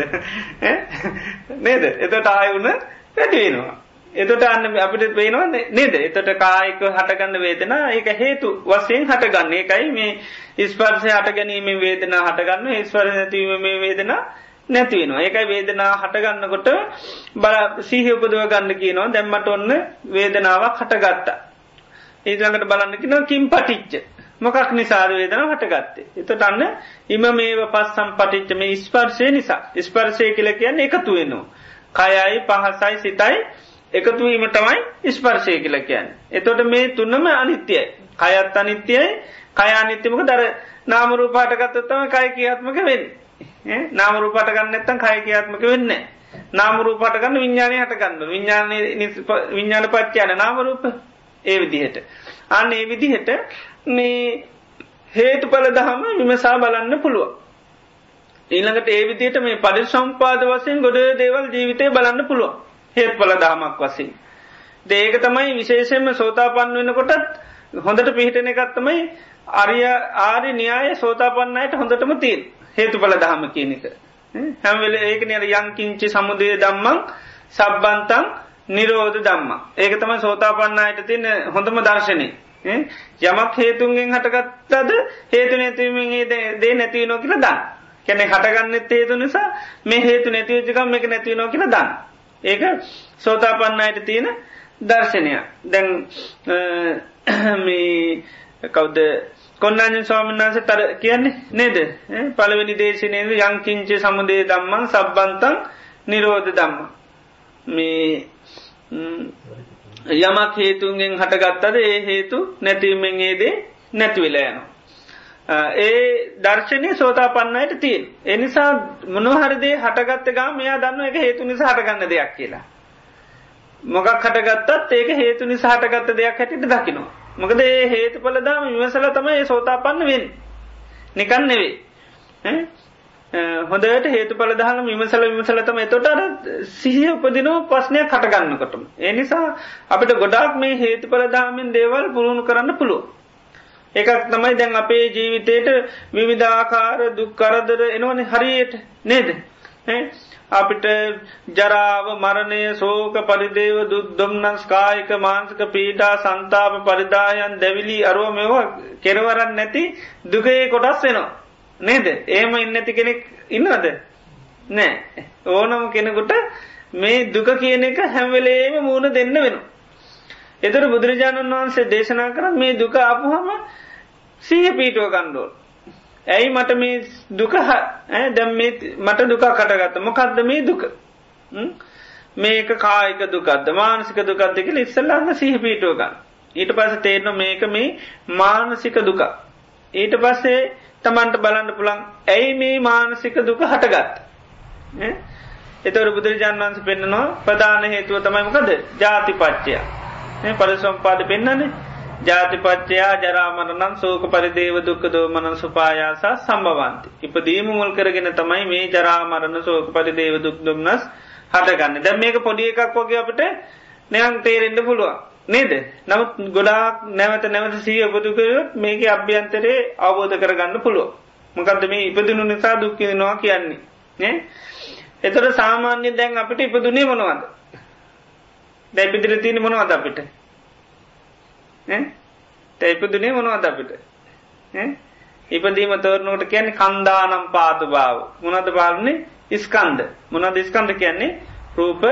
නේද? එතකොට ආයෙ උන වැඩි වෙනවා එතොට අන්න අපිට පේනවා නේද? එතොට කායික හටගන්න වේදන ඒක හේතු වසයෙන් හටගන්න. එකයි මේ ස්පර්සය හට ගැනීම වේදනා හටගන්න ස්වර නැතිවීම මේ වේදන නැතිවෙනවා ඒකයි වේදනා හටගන්නකොට බල සීහ උපදව ගන්න කියනවා. දැම්මට ඔන්න වේදනාවක් හටගත්තා. ඒළඟට බලන්නකින කින් පටිච්ච මොකක් නිසාද වේදන හටගත්තේ? එතට අන්න ඉම මේව පස් සම් පටිච්ච මේ ස්පර්ශය නිසා. ස්පර්ශය කියල කියන්න එකතු වෙනවා. කයයි පහසයි සිතයි එකතුවීම තමයි ස්පර්ශය කියලා කියන්න. එතොට මේ තුන්නම අනිත්‍යයි. කයත් අනිත්‍යයි කයානිත්‍යමක දර නාමරූපාටගත්තත්තම කය කියාත්මක වෙන්න. නාමරූපට ගන්න එත්තන් කය කියාත්මක වෙන්න. නාමරූපට ගන්න විඤ්ඥානය හටගන්න විඤ්ඥාන විඤ්ඥාන පච්චයන නාමරූප ඒ විදිහට. අන්න ඒ විදිහට මේ හේතු පල දහම විමසා බලන්න පුළුව. ඊළඟට ඒ විදියට මේ පඩි සම්පාද වසයෙන් ගොඩ දේවල් ජීවිතය බලන්න පුළුවන්. හේත් පල දාමක් වසින්. දේක තමයි විශේෂයෙන්ම සෝතාපන්න වෙනකොටත් හොඳට පිහිටන එකත්තමයි අරිය ආරි න්‍යාය සෝතාපන්නයට හොඳටම තිීන් හේතු පල දහම කියනක. හැමවෙල ඒක නිර යංකිංචි සමුදය දම්මං සබ්බන්තං නිරෝධ දම්ම. ඒක තම සෝතාපන්නයට තියන හොඳම දර්ශනය. යමක් හේතුන්ගෙන් හටගත්තද හේතු නැතිවීමේ දේ නැතිව නෝ කියල දන්න. කැනෙ හටගන්න හේතු නිසා මේ හේතු නැතිවජකම් එක නැතිව නෝ කියල දන්න. ඒක සෝතාපන්නයට තියෙන දර්ශනය දැන් මේ කවුද? කොන්නජ ස්වාමින්නාස තර කියන්නේ නේද? පළවෙනි දේශනයද යංකිංචි සමුදේ දම්මන් සබ්බන්තන් නිරෝධ දම්ම මේ යමක් හේතුන්ගෙන් හටගත්තද ඒ හේතු නැතිවීමෙන් ඒදේ නැතිවෙලා යනවා. ඒ දර්ශනය සෝතාපන්නයට තියෙන්. එනිසා මොනහරදේ හටගත්ත ගා මෙයා දන්න එක හේතු නිසා හටගන්න දෙයක් කියලා. මොකක් හටගත්තත් ඒක හේතු නිසා හටගත්ත දෙයක් හැටිට දකිනවා. මොකද ඒ හේතු පලදාම විමසල තම ඒ සෝතාපන්න වෙන්. නිකන් නෙවේ. හොඳට හේතු පලදාහල විමසල විමසලතම එතොට සිහිය උපදිනෝ ප්‍රශ්නයක් කටගන්නකොටම. ඒ නිසා අපිට ගොඩක් මේ හේතු පලදාමෙන් දේවල් පුරුණු කරන්න පුළුව. එකක් තමයි දැන් අපේ ජීවිතයට විවිධාකාර දුක්කරදර එනවන හරියට නේද? අපිට ජරාව මරණය සෝක පරිදේව දුක්දොම්නස් කායික මාංසක පීටා සන්තාප පරිදායන් දැවිලි අරුව මෙවා කෙරවරන්න නැති දුකයේ කොටස් වෙනවා. නේද? ඒම ඉන්නඇති කෙනෙක් ඉන්නවද? නෑ. ඕනම කෙනෙකුට මේ දුක කියන එක හැම්වෙලේම මූුණ දෙන්න වෙනවා. එතර බුදුරජාණන් වහන්සේ දේශනා කර මේ දුක අපහම සීහ පීටුව කණ්ඩෝල්. ඇයි මට මේ දුක දැම් මට දුක කටගත්ත මොකක්ද මේ දුක මේක කායික දුකක්ද මානසික දුකක්ද කියල ඉස්සල්ලන්න සීහ පීටුව ගන්න. ඊට පස තේරන මේක මේ මානසික දුක. ඊට පස්සේ තමන්ට බලන්න පුළන් ඇයි මේ මානසික දුක හටගත්. එතවර බුදුරජාන් වන්ස පෙන්න්නනවා ප්‍රධාන හේතුව තමයි මොකද ජාතිපච්චය. පරිසම්පාද පෙන්න්නන්නේ ජාතිපච්චයා ජරාමරනම් සෝක පරිදේව දුක්ක දෝමනන් සුපායාසා සම්බවන්ති. ඉපදීම මුල් කරගෙන තමයි මේ ජරාමරණ සෝක පරිදේව දුක් දුම්න්නස් හටගන්න දැ මේක පොඩි එකක් වගේ අපට නයන් තේරෙන්ඩ පුළුවන්. නේද නමුත් ගොඩාක් නැවත නැවත සී උපදුකයොත් මේක අභ්‍යන්තරේ අවබෝධ කරගන්න පුළුව. මොකද මේ ඉපදිනු නිසා දුක්කිනවා කියන්නේ. නේ එතොට සාමාන්‍ය දැන් අපිට ඉපදුනේ මොනවද. දැපිදිර තියන මොනවද අපිට තැයිපදුනේ මොනවද අපිට? ඉපදීම තෝරනකට කියන්නේ කන්දානම් පාතු භාව. මොනද පාලන්නේ ඉස්කන්ද මොනද ඉස්කන්ද කියන්නේ? රූප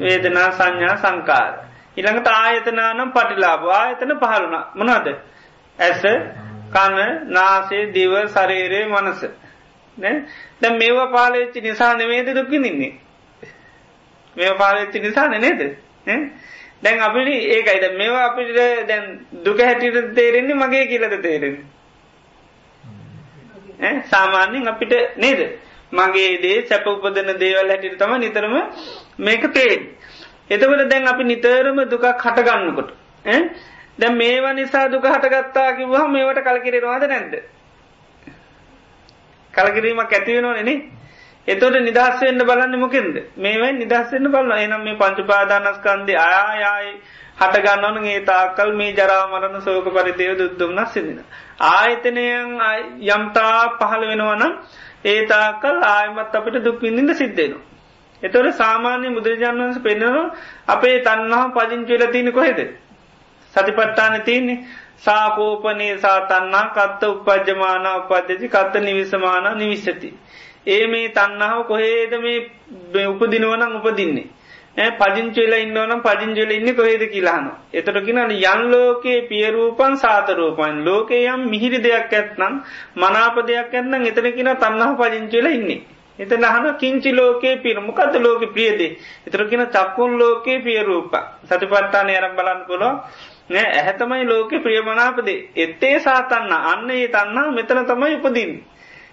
වේදනා සංඥා සංකාර. ඉළඟට ආයතනානම් පටිලාබ ආයතන පහළුණ මොනවද? ඇස කණ නාසේ දිව සරේරයේ මනස. දැ මේවා පාලච්චි නිසා නෙවේද දුක්කිනින්නේ මේ පාලච්චි නිසාන නේද දැන් අපිට ඒකයිද මේවා අපිට දැන් දුක හැටිට තේරෙන්නේ මගේ කියලද තේරෙන්නේ? සාමාන්‍යෙන් අපිට නේද? මගේ දේ සැප උපදන දේවල් හැටිට තම නිතරම මේක තේෙන් එතකොට දැන් අපි නිතරම දුකක් හටගන්නකොට දැ මේවා නිසා දුක හටගත්තා කිවහ මේවට කලකිරෙනවාද නැද්ද? කලකිරීමක් ඇතිවෙනවනේ එතොට නිදහස් වෙන්න බලන්න මොකෙන්ද මේවයි නිදහස්සෙන්න්න බලන්න එනම් මේ පංචුපාදානස්කන්දේ අයායයි හටගන්නවන ඒ තාකල් මේ ජරාමරණ සෝක පරිදේව දුද්දුම්නක් සිදින. ආයතනයන් යම්තා පහළ වෙනවනම් ඒතාකල් ආයමත් අපට දුක්විඳින්ට සිද්ධෙනවා. එතොට සාමාන්‍ය බුදුරජාණන් වන්ස පෙන්න්නනවා අපේ තන්නාහ පජංචවෙල තියන කොහෙද. සතිපට්ටාන තියන්නේ සාකෝපනේ සාතන්නා කත්ත උපජමාන උපද්ජති කත්ත නිවිසමාන නිවිස්සති. ඒ මේ තන්නාව කොහේද මේ උපදිනුවනම් උපදින්නේ. පජංචවෙල ඉන්නවනම් පජංජල ඉන්න කොහෙද කියලාන. එතට කිනන යන් ලෝකයේ පියරූපන් සාතරූපන් ලෝකේ යම් මිහිරි දෙයක් ඇත්නම් මනාප දෙයක් ඇත්නම් එතන කියෙන තන්නාහ පජංචවෙල ඉන්නේ. එත නහන කිංචි ලෝකයේ පිරමකද ලෝක ප්‍රියදේ එතරකින චක්කුන් ලෝකයේ පියරූප සතිපට්ටාන අරම් බලන්න පුලො නෑ ඇහැතමයි ලෝක ප්‍රියමනාපදේ එත්තේ සාතන්න අන්න ඒ තන්නා මෙතන තමයි උපදින්.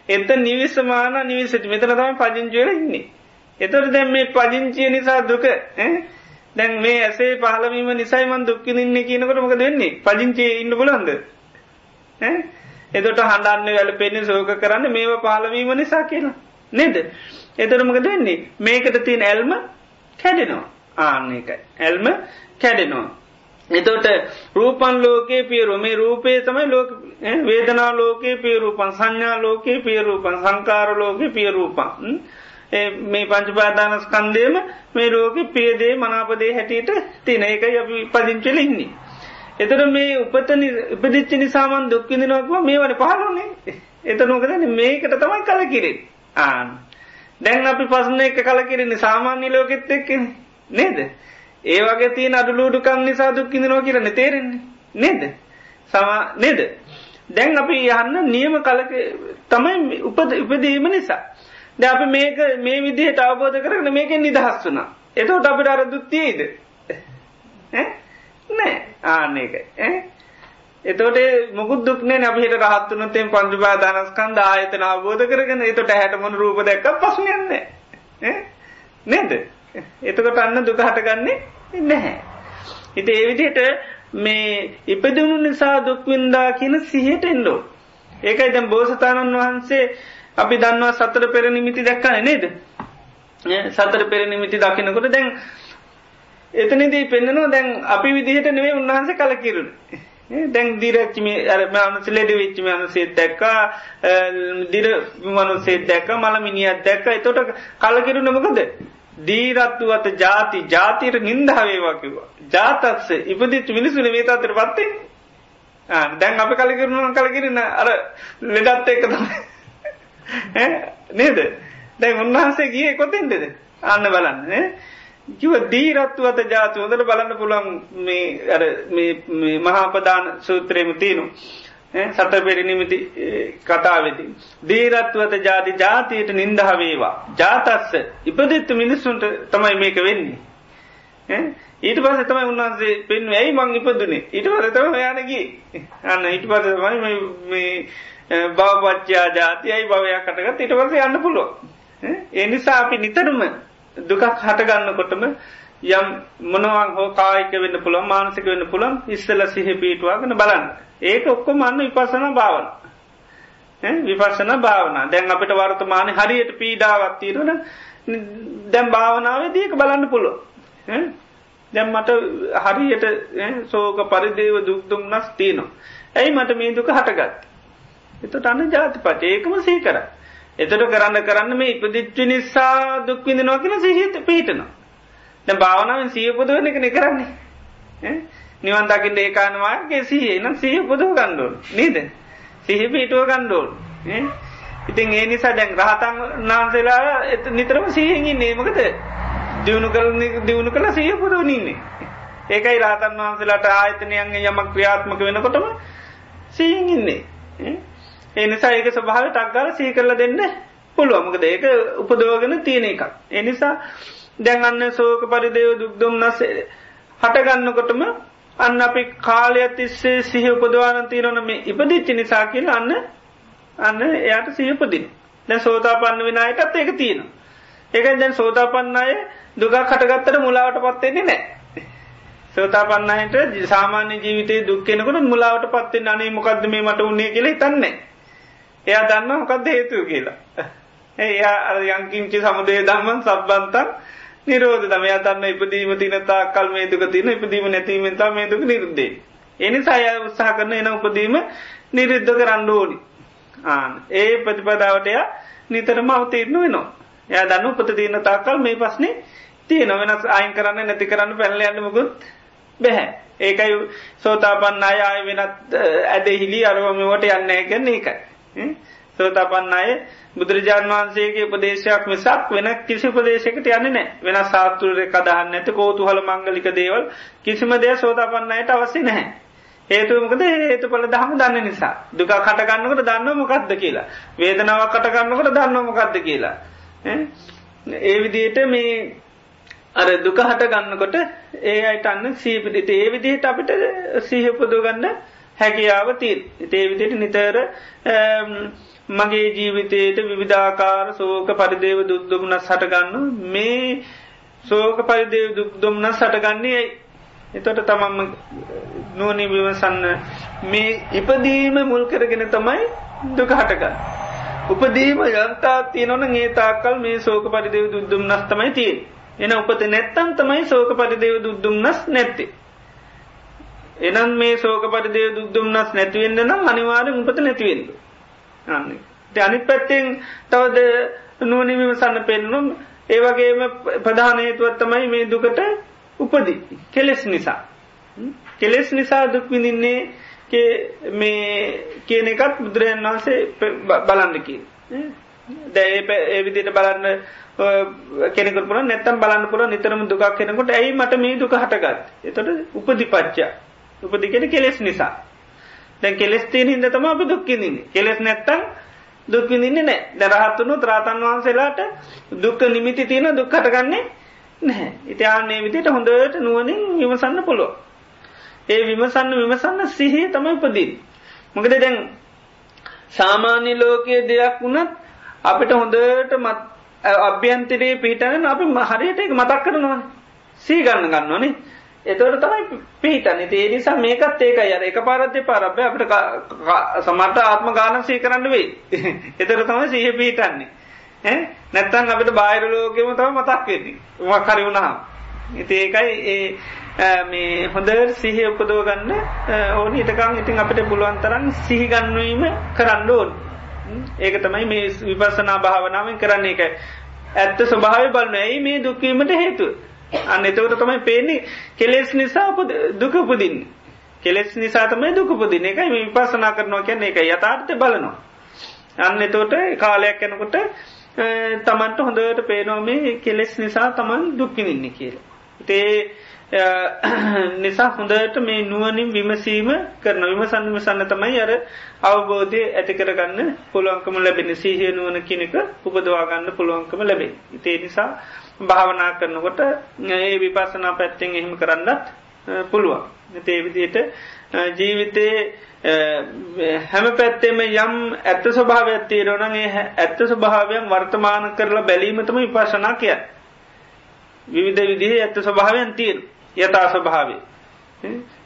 එත නිවිසමාන නිවිසිට මෙතන තමයි පජංචුවල ඉන්නේ. එතොට දැම් මේ පජංචිය නිසා දුක දැන් මේ ඇසේ පහලවීම නිසයිමන් දුක්කිඉන්න කියනකට මොක දෙන්නේ පජංචිය ඉන්න පුලන්ද එතොට හඬන්න වැල පෙන්නේ සෝක කරන්න මේවා පහලවීම නිසා කියලා. නේද? එතරමක දෙන්නේ මේකට තියෙන ඇල්ම කැඩෙනවා. ආන්න එකයි. ඇල්ම කැඩෙනවා. එතොට රූපන් ලෝකයේ පියරු මේ රූපේ තමයි ලෝක වේදනා ලෝකයේ පියරූපන් සංඥා ලෝකයේ පියරූපන් සංකාර ලෝකයේ පියරූපන් මේ? පංචපාදාන ස්කන්දේම මේ ලෝක පියදේ මනාපදේ හැටියට තින එකයි අපි පදිංචල ඉන්නේ. එතර මේ උපත උපදිච්ච නිසාමන් දුක්කිදිනක්ව මේ වන පහලුන්නේ එත නොකද මේකට තමයි කල කිරේ. ආන දැන් අපි පසන එක කලකිරෙන්නේ සාමාන්‍ය ලෝකෙත් එක්ක නේද? ඒ වගේ තියෙන අඩුලූඩුකම් නිසා දුක්කිඳනවා කියලන තේරෙන්නේ. නේද? සමා නේද? දැන් අපි යන්න නියම කලක තමයි උපද උපදීම නිසා. ද අපි මේක මේ විදිහට අවබෝධ කරන මේකෙන් නිදහස් වුනා එතෝට අපිට අර දුත්තියේද නෑ. ආන්න එක එතොට මුකුත් දුක්නේ අපිට රහත්වනතෙන් පංචුපාදානස්කන්ද ආයතන අවබෝධ කරගෙන එතොට හැටමන රූප දැක්ක පසුනයන්න නේද? එතකොට අන්න දුක හටගන්නේ නැහැ. හිත ඒවිදියට මේ ඉපදුණු නිසා දුක්වින්දා කියන සිහට එන්ඩෝ. ඒකයි දැම් බෝසතාණන් වහන්සේ අපි දන්නවා සතර පෙර නිමිති දැක්කන නේද. සතර පෙර නිමිති දකිනකොට දැන් එතනදී පෙන්න්නනවා දැන් අපි විදිහට නෙවේ උන්වහන්ස කලකිරුණ. දැන් දිරච්චිම අරමනස ලෙඩ විච්චිම අනසේත් දැක්කා දිර මනුසේ දැක්ක මළමිනිියත් දැක්ක එතොට කලකිරුණ මොකද දීරත්තුවත ජාති ජාතියට නින්දාවේවා කිවා ජාතත්ස ඉපදිච්ච මිනිසුන මේ අතර පත්තේ. දැන් අප කලකිරුණ කලකිරන්න අර ලෙඩත් එක තමයි. නේද? දැන් උන්වහන්සේ ගිය කොතෙන්දෙද අන්න බලන්න කිව දීරත්තුවත ජාති හොදට බලන්න පුළන් මේ මහාපදාන සූත්‍රයම තියනු සත පෙරිනිමිති කතාවෙති. දීරත්වත ජාති ජාතියට නින්දහවේවා. ජාතස්ස ඉපදිත්තු මිනිස්සුන්ට තමයි මේක වෙන්නේ. ඊට පස තමයි උන්වහන්සේ පෙන් ඇයි මං ඉපදුනේ ඊට පස තම යානකි අන්න ඊට පස තමයි බවපච්චා ජාතියයි භවයක් කටගත් ඊට පස යන්න පුළුව. ඒ නිසා අපි නිතරම දුකක් හටගන්නකොටම යම් මොනවන් හෝ කායික වෙන්න පුළන් මානසික වෙන්න පුළන් ඉස්සල සිහ පීටවාගෙන බලන්න. ඒක ඔක්කොම අන්න විපසන භාවන. විපස්සන භාවන. දැන් අපිට වර්තමානය හරියට පීඩාවත් තීරන දැම් භාවනාව දීක බලන්න පුළුව දැම් මට හරියට සෝක පරිදේව දුක්දුම් නස් තියනවා. ඇයි මට මේ දුක හටගත් එතට අන්න ජාතිපට ඒකම සී කර. එතට කරන්න කරන්න මේ ඉපදිච්චි නිසා දුක්විඳ නොකින සිහිත පිහිටනවා. දැ භාවනාවෙන් සිය පුදුවන එක කරන්නේ. නිවන් දකිට ඒකානවාගේ සිය නම් සිය පුදුව ගණ්ඩුවන් නීද? සිහි පිටුව ගණ්ඩෝල් ඉතින් ඒ නිසා දැන් රහතන් නාන්සේලා නිතරම සිහිහින් නේමකද දියුණු කල දියුණු කළ සිය පුරුවනින්නේ ඒකයි රාතන් වහන්සේලාට ආයතනයන්ගේ යමක් ක්‍රියාත්මක වෙනකොටම සීහින් ඉන්නේ. ඒ නිසා ඒක ස්වභාව ටක්ගල සී කරල දෙන්න පුළුවමකද ඒක උපදෝගෙන තියෙන එකක්. එනිසා දැන් අන්න සෝක පරිදේව දුක්දුම් නසේ හටගන්නකොටම අන්න අපි කාලය තිස්සේ සිහ උපදවාන තීරන මේ ඉපදිච්චි නිසා කියල අන්න අන්න එයාට සිහපදින දැ සෝතා පන්න වෙනයටත් ඒක තියෙන ඒක දැන් සෝතා පන්න අය දුගක් කටගත්තට මුලාවට පත්වෙන්නේ නෑ සෝතා පන්නහට සාමාන්‍ය ජීවිතය දුක්කෙනකට මුලාවට පත්වෙන් අනේ මොකක්ද මේ මට උන්නේ කියල තන්නේ එයා දන්න මොකක්ද හේතුව කියලා. එයා යංකින්චි සමුදේ දම්මන් සබ්බන්තන් නිරෝධ තමය තන්න ඉපදීම තිනතා කල් මේ දුක තින ඉපදීම නැතිීමතා මේ දුක නිරුද්ධේ. එනි සය උත්සාහ කරන එන උපදීම නිරුද්ධ කරන්න ඕනි. ආන ඒ ප්‍රතිපදාවටය නිතරම අවතීරණ වෙනවා. එය දන්න උපත තියන තාකල් මේ පස්නේ තියෙන වෙනස් අයින් කරන්න නැති කරන්න පැල්ල යන්නමකුත් බැහැ. ඒකයි සෝතාපන්න අය අය වෙනත් ඇදහිලි අරවමවට යන්න ගැන්න ඒකයි. සෝතාපන්න අය බුදුරජාන් වහන්සේගේ උපදේශයක් මිසක් වෙන කිසි උපදේශකට යන්න නෑ වෙන සාත්තුරය කදහන්න ඇත කෝතු හල මංගලික දේවල් කිසිම දේ සෝතාපන්නයට අවසි නැහැ. හේතුමකද හේතු පල දහම දන්න නිසා. දුක කටගන්නකට දන්න මොකක්ද කියලා. වේදනාවක් කටගන්නකට දන්න මොකක්ද කියලා. ඒ විදියට මේ අර දුක හට ගන්නකොට ඒ අයට අන්න සීපිදිට ඒ විදිහට අපිට සීහපුදු ගන්න හැකියාව තිී ඒ විදියට නිතර මගේ ජීවිතයට විවිධාකාර සෝක පරිදේව දුක්දුම්නස් හටගන්න මේ සෝක පරිදේව දුක්දුම්නස් හටගන්නේ එතොට තමම්ම නෝනි විවසන්න මේ ඉපදීම මුල් කරගෙන තමයි දුක හටගන්න. උපදීම යන්තා තියනොන ඒ තාකල් මේ සෝක පරිදේව දුද්දුම් නස් තමයි තිය. එන උපත නැත්තන් තමයි සෝක පරිදේව දුද්දුම් නස් නැත්ති. එනම් මේ සෝක පරිදේව දුද්දුම් නස් නැතිවෙන්න නම් අනිවාරෙන් උපත නැතිවෙන්ද. අන්නේ. අනිත් පැත්තෙන් තවද නුවනිමිම සන්න පෙන්නුම් ඒවගේම ප්‍රධාන හේතුවත් තමයි මේ දුකට උපදි කෙලෙස් නිසා. කෙලෙස් නිසා දුක් විඳින්නේ මේ කියන එකත් බුදුරජන් වහන්සේ බලන්නකි. දැ ඒ විදිට බලන්න කෙනෙකට පුර නැත්තම් බලන්න පුර නිතරම දුකක් කෙනකොට ඇයි මට මේ දුක හටගත් එතොට උපදිපච්චා උපදිකට කෙලෙස් නිසා දැන් කෙලෙස්තිීන හිද තම අපි දුක්කිදින්නේ කෙලෙස් නැත්තං දුක්විදින්නේ නෑ දැරහත්තුනු ත්‍රාතන් වහන්සේලාට දුක්ක නිමිති තියෙන දුක්කටගන්නේ නැහැ. ඉතිආන්නේ විදිට හොඳට නුවනින් විමසන්න පුළුව ඒ විමසන්න විමසන්න සිහිය තමයි උපදින් මොකද දැන් සාමාන්‍ය ලෝකයේ දෙයක් වුණත් අපිට හොඳට මත් අභ්‍යන්තරයේ පිහිටන අපි හරියට එක මතක් කරනවා සී ගන්න ගන්නවනේ. එතවට තමයි පිහිටන ඒ නිසා මේකත් ඒක අර එක පාරත්ය පාරබ්‍ය අපට සමට ආත්ම ගානසී කරන්න වෙයි. එතර තමයි සහ පිහිටන්නේ. නැත්තන් අපිට බාහිර ලෝකෙම තම මතක් වෙන්නේ. මක්හරි වුණහම් ඉති ඒකයි ඒ මේ හොඳ සිහ උපදෝ ගන්න ඕන ඉටකං ඉතින් අපිට පුළුවන් තරන් සිහිගන්වීම කරන්න ඕන්. ඒක තමයි මේ විපසනා භාවනාවෙන් කරන්නේ. එක ඇත්ත ස්වභාව බලන්න ඇයි මේ දුක්වීමට හේතුව? අන්න එතකට තමයි පේන්නේ කෙලෙස් නිසා දුක උපදින්න. කෙලෙස් නිසා තමයි දුකපදින එකයි මේ විපසනා කරනවා කියන්නේ. එක යථාර්ථය බලනවා. අන්න එතෝට කාලයක් යැනකොට තමන්ට හොඳට පේනෝමේ කෙලෙස් නිසා තමන් දුක්කිනින්නේ කියලා. තේ නිසා හොඳට මේ නුවනින් විමසීම කරන විමසන්න විසන්න තමයි අර අවබෝධය ඇති කරගන්න පුළුවන්කම ලැබෙන සීහය නුවන කෙනෙක උපදවාගන්න පුළුවන්කම ලැබේ. ඉතේ නිසා භාවනා කරනකොට ඒ විපසනා පැත්තෙන් එහෙම කරන්නත් පුළුවන්. තේ විදියට ජීවිතයේ හැම පැත්තෙම යම් ඇත්ත ස්වභාවයක් තීරවන ඇත්ත ස්වභාවයන් වර්තමාන කරලා බැලීමතම විපශනා කිය. විවිධ විදිහ ඇත්ත ස්වභාවයන් තීර යතා ස්වභාවේ.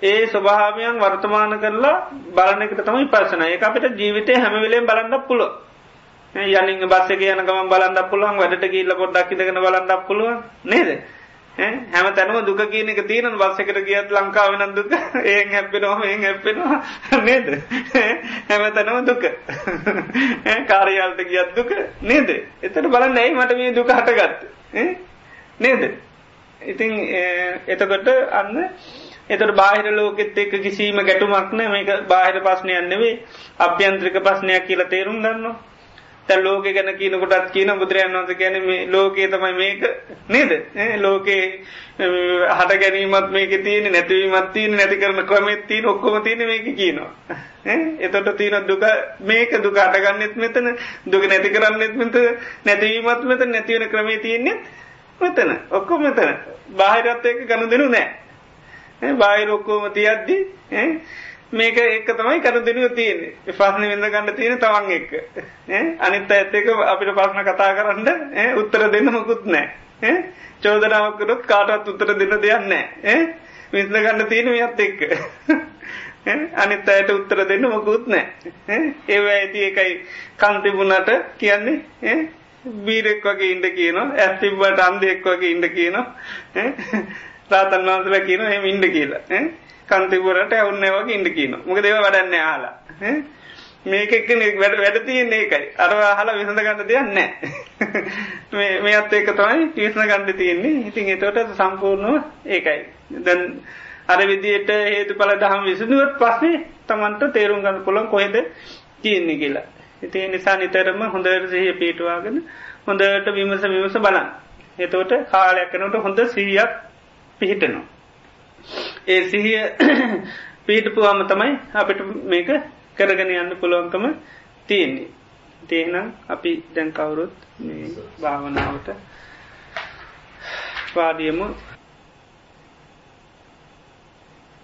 ඒ ස්වභාවයන් වර්තමාන කරලා බලන එකට තමයි පසන ඒ අපිට ජීවිතය හැමවිලෙන් බලන්න පුළුව යනින් බස්සක යන ගම බලන්න පුළුවන් වැඩට කියල්ල පොඩ්ඩක් ඉදගෙන බලන්න පුළුවන්. නේද? හැම තැනම දුක කියන එක තියෙන බස්සකට කියත් ලංකාවෙන දුක. ඒ හැපෙනවා ඒ හැපෙනවා නේද? හැම තැනම දුක. කාරයාල්ට කියත් දුක. නේද? එතට බලන්න ඇයි මට මේ දුක හටගත්ත. නේද? ඉතින් එතකොට අන්න එතට බාහිර ලෝකෙත් එක්ක කිසිීම ගැටුමක්න මේක බාහිර පස්්නයන්නෙවේ අභ්‍යන්ත්‍රික පස්්නයක් කියලා තේරුම් ගන්නවා. තැ ලෝක ගැන කියනකොටත් කියන බුදුරයන් වන්ස ගැන ලෝකයේ තමයි මේක නේද? ලෝකයේ හට ගැනීමත් මේක තියෙන නැතිවීමත් තියන නැති කරන ක්‍රමෙත් තිීන ඔක්කොම තියෙන මේක කියනවා. එතොට තියෙන දුක මේක දුක අටගන්නෙත් මෙතන දුක නැති කරන්නෙත් මෙත නැතිවීමත් මෙත නැතිවෙන ක්‍රමේ තියෙන්නේ මෙතන ඔක්කොම මෙතන. බාහිරත් එක ගණු දෙනු නෑ බාහිර ඔක්කෝම තියද්දි මේක ඒක තමයි කරු දෙනුව තියෙන්නේ පස්සන විඳ ගන්න තියෙන තවන් එක්ක. අනිත් ඇත් එක අපිට පස්සන කතා කරන්න උත්තර දෙන්න මොකුත් නෑ චෝදනාවකරොත් කාටත් උත්තර දෙන්න දෙයන්නෑ විඳ ගන්න තියෙන මෙත් එක්ක. අනිත් අයට උත්තර දෙන්න මොකුත් නෑ ඒව ඇති එකයි කන්තිබුණට කියන්නේ බීරෙක් වගේ ඉඩ කියනවා ඇස්තිබට අන්දෙක් වගේ ඉඩ කියනවා රාතන් වන්සල කියන එම ඉඩ කියලා. කන්තිපුරට ඇවුන්න වගේ ඉඩ කියන මොක දෙව වඩන්න හලා මේක එක්ක වැඩ වැඩ තියන්නේ ඒකයි. අරවා හලා විසඳ ගන්න දෙයන්න මේ අත් ඒක තමයි විසන ගණඩ තියෙන්නේ. ඉතින් එතවට සම්පූර්ණුව ඒකයි. දැන් අර විදියට හේතු පල දහම් විසඳුවත් පස්සේ තමන්ට තේරුම් ගන්න පුළන් කොහෙද කියන්නේ කියලා. ඉති නිසා නිතරම හොඳට සහ පිටවාගෙන හොඳට විමස විමස බලන් එතෝට කාලයක්කනට හොඳ සීයක් පිහිටනවා. ඒ සිහිය පීටපුවාම තමයි අපිට මේක කරගෙන යන්න පුළුවන්කම තියෙන්නේ. තියෙනම් අපි දැන් කවුරුත් භාවනාවට පාඩියමු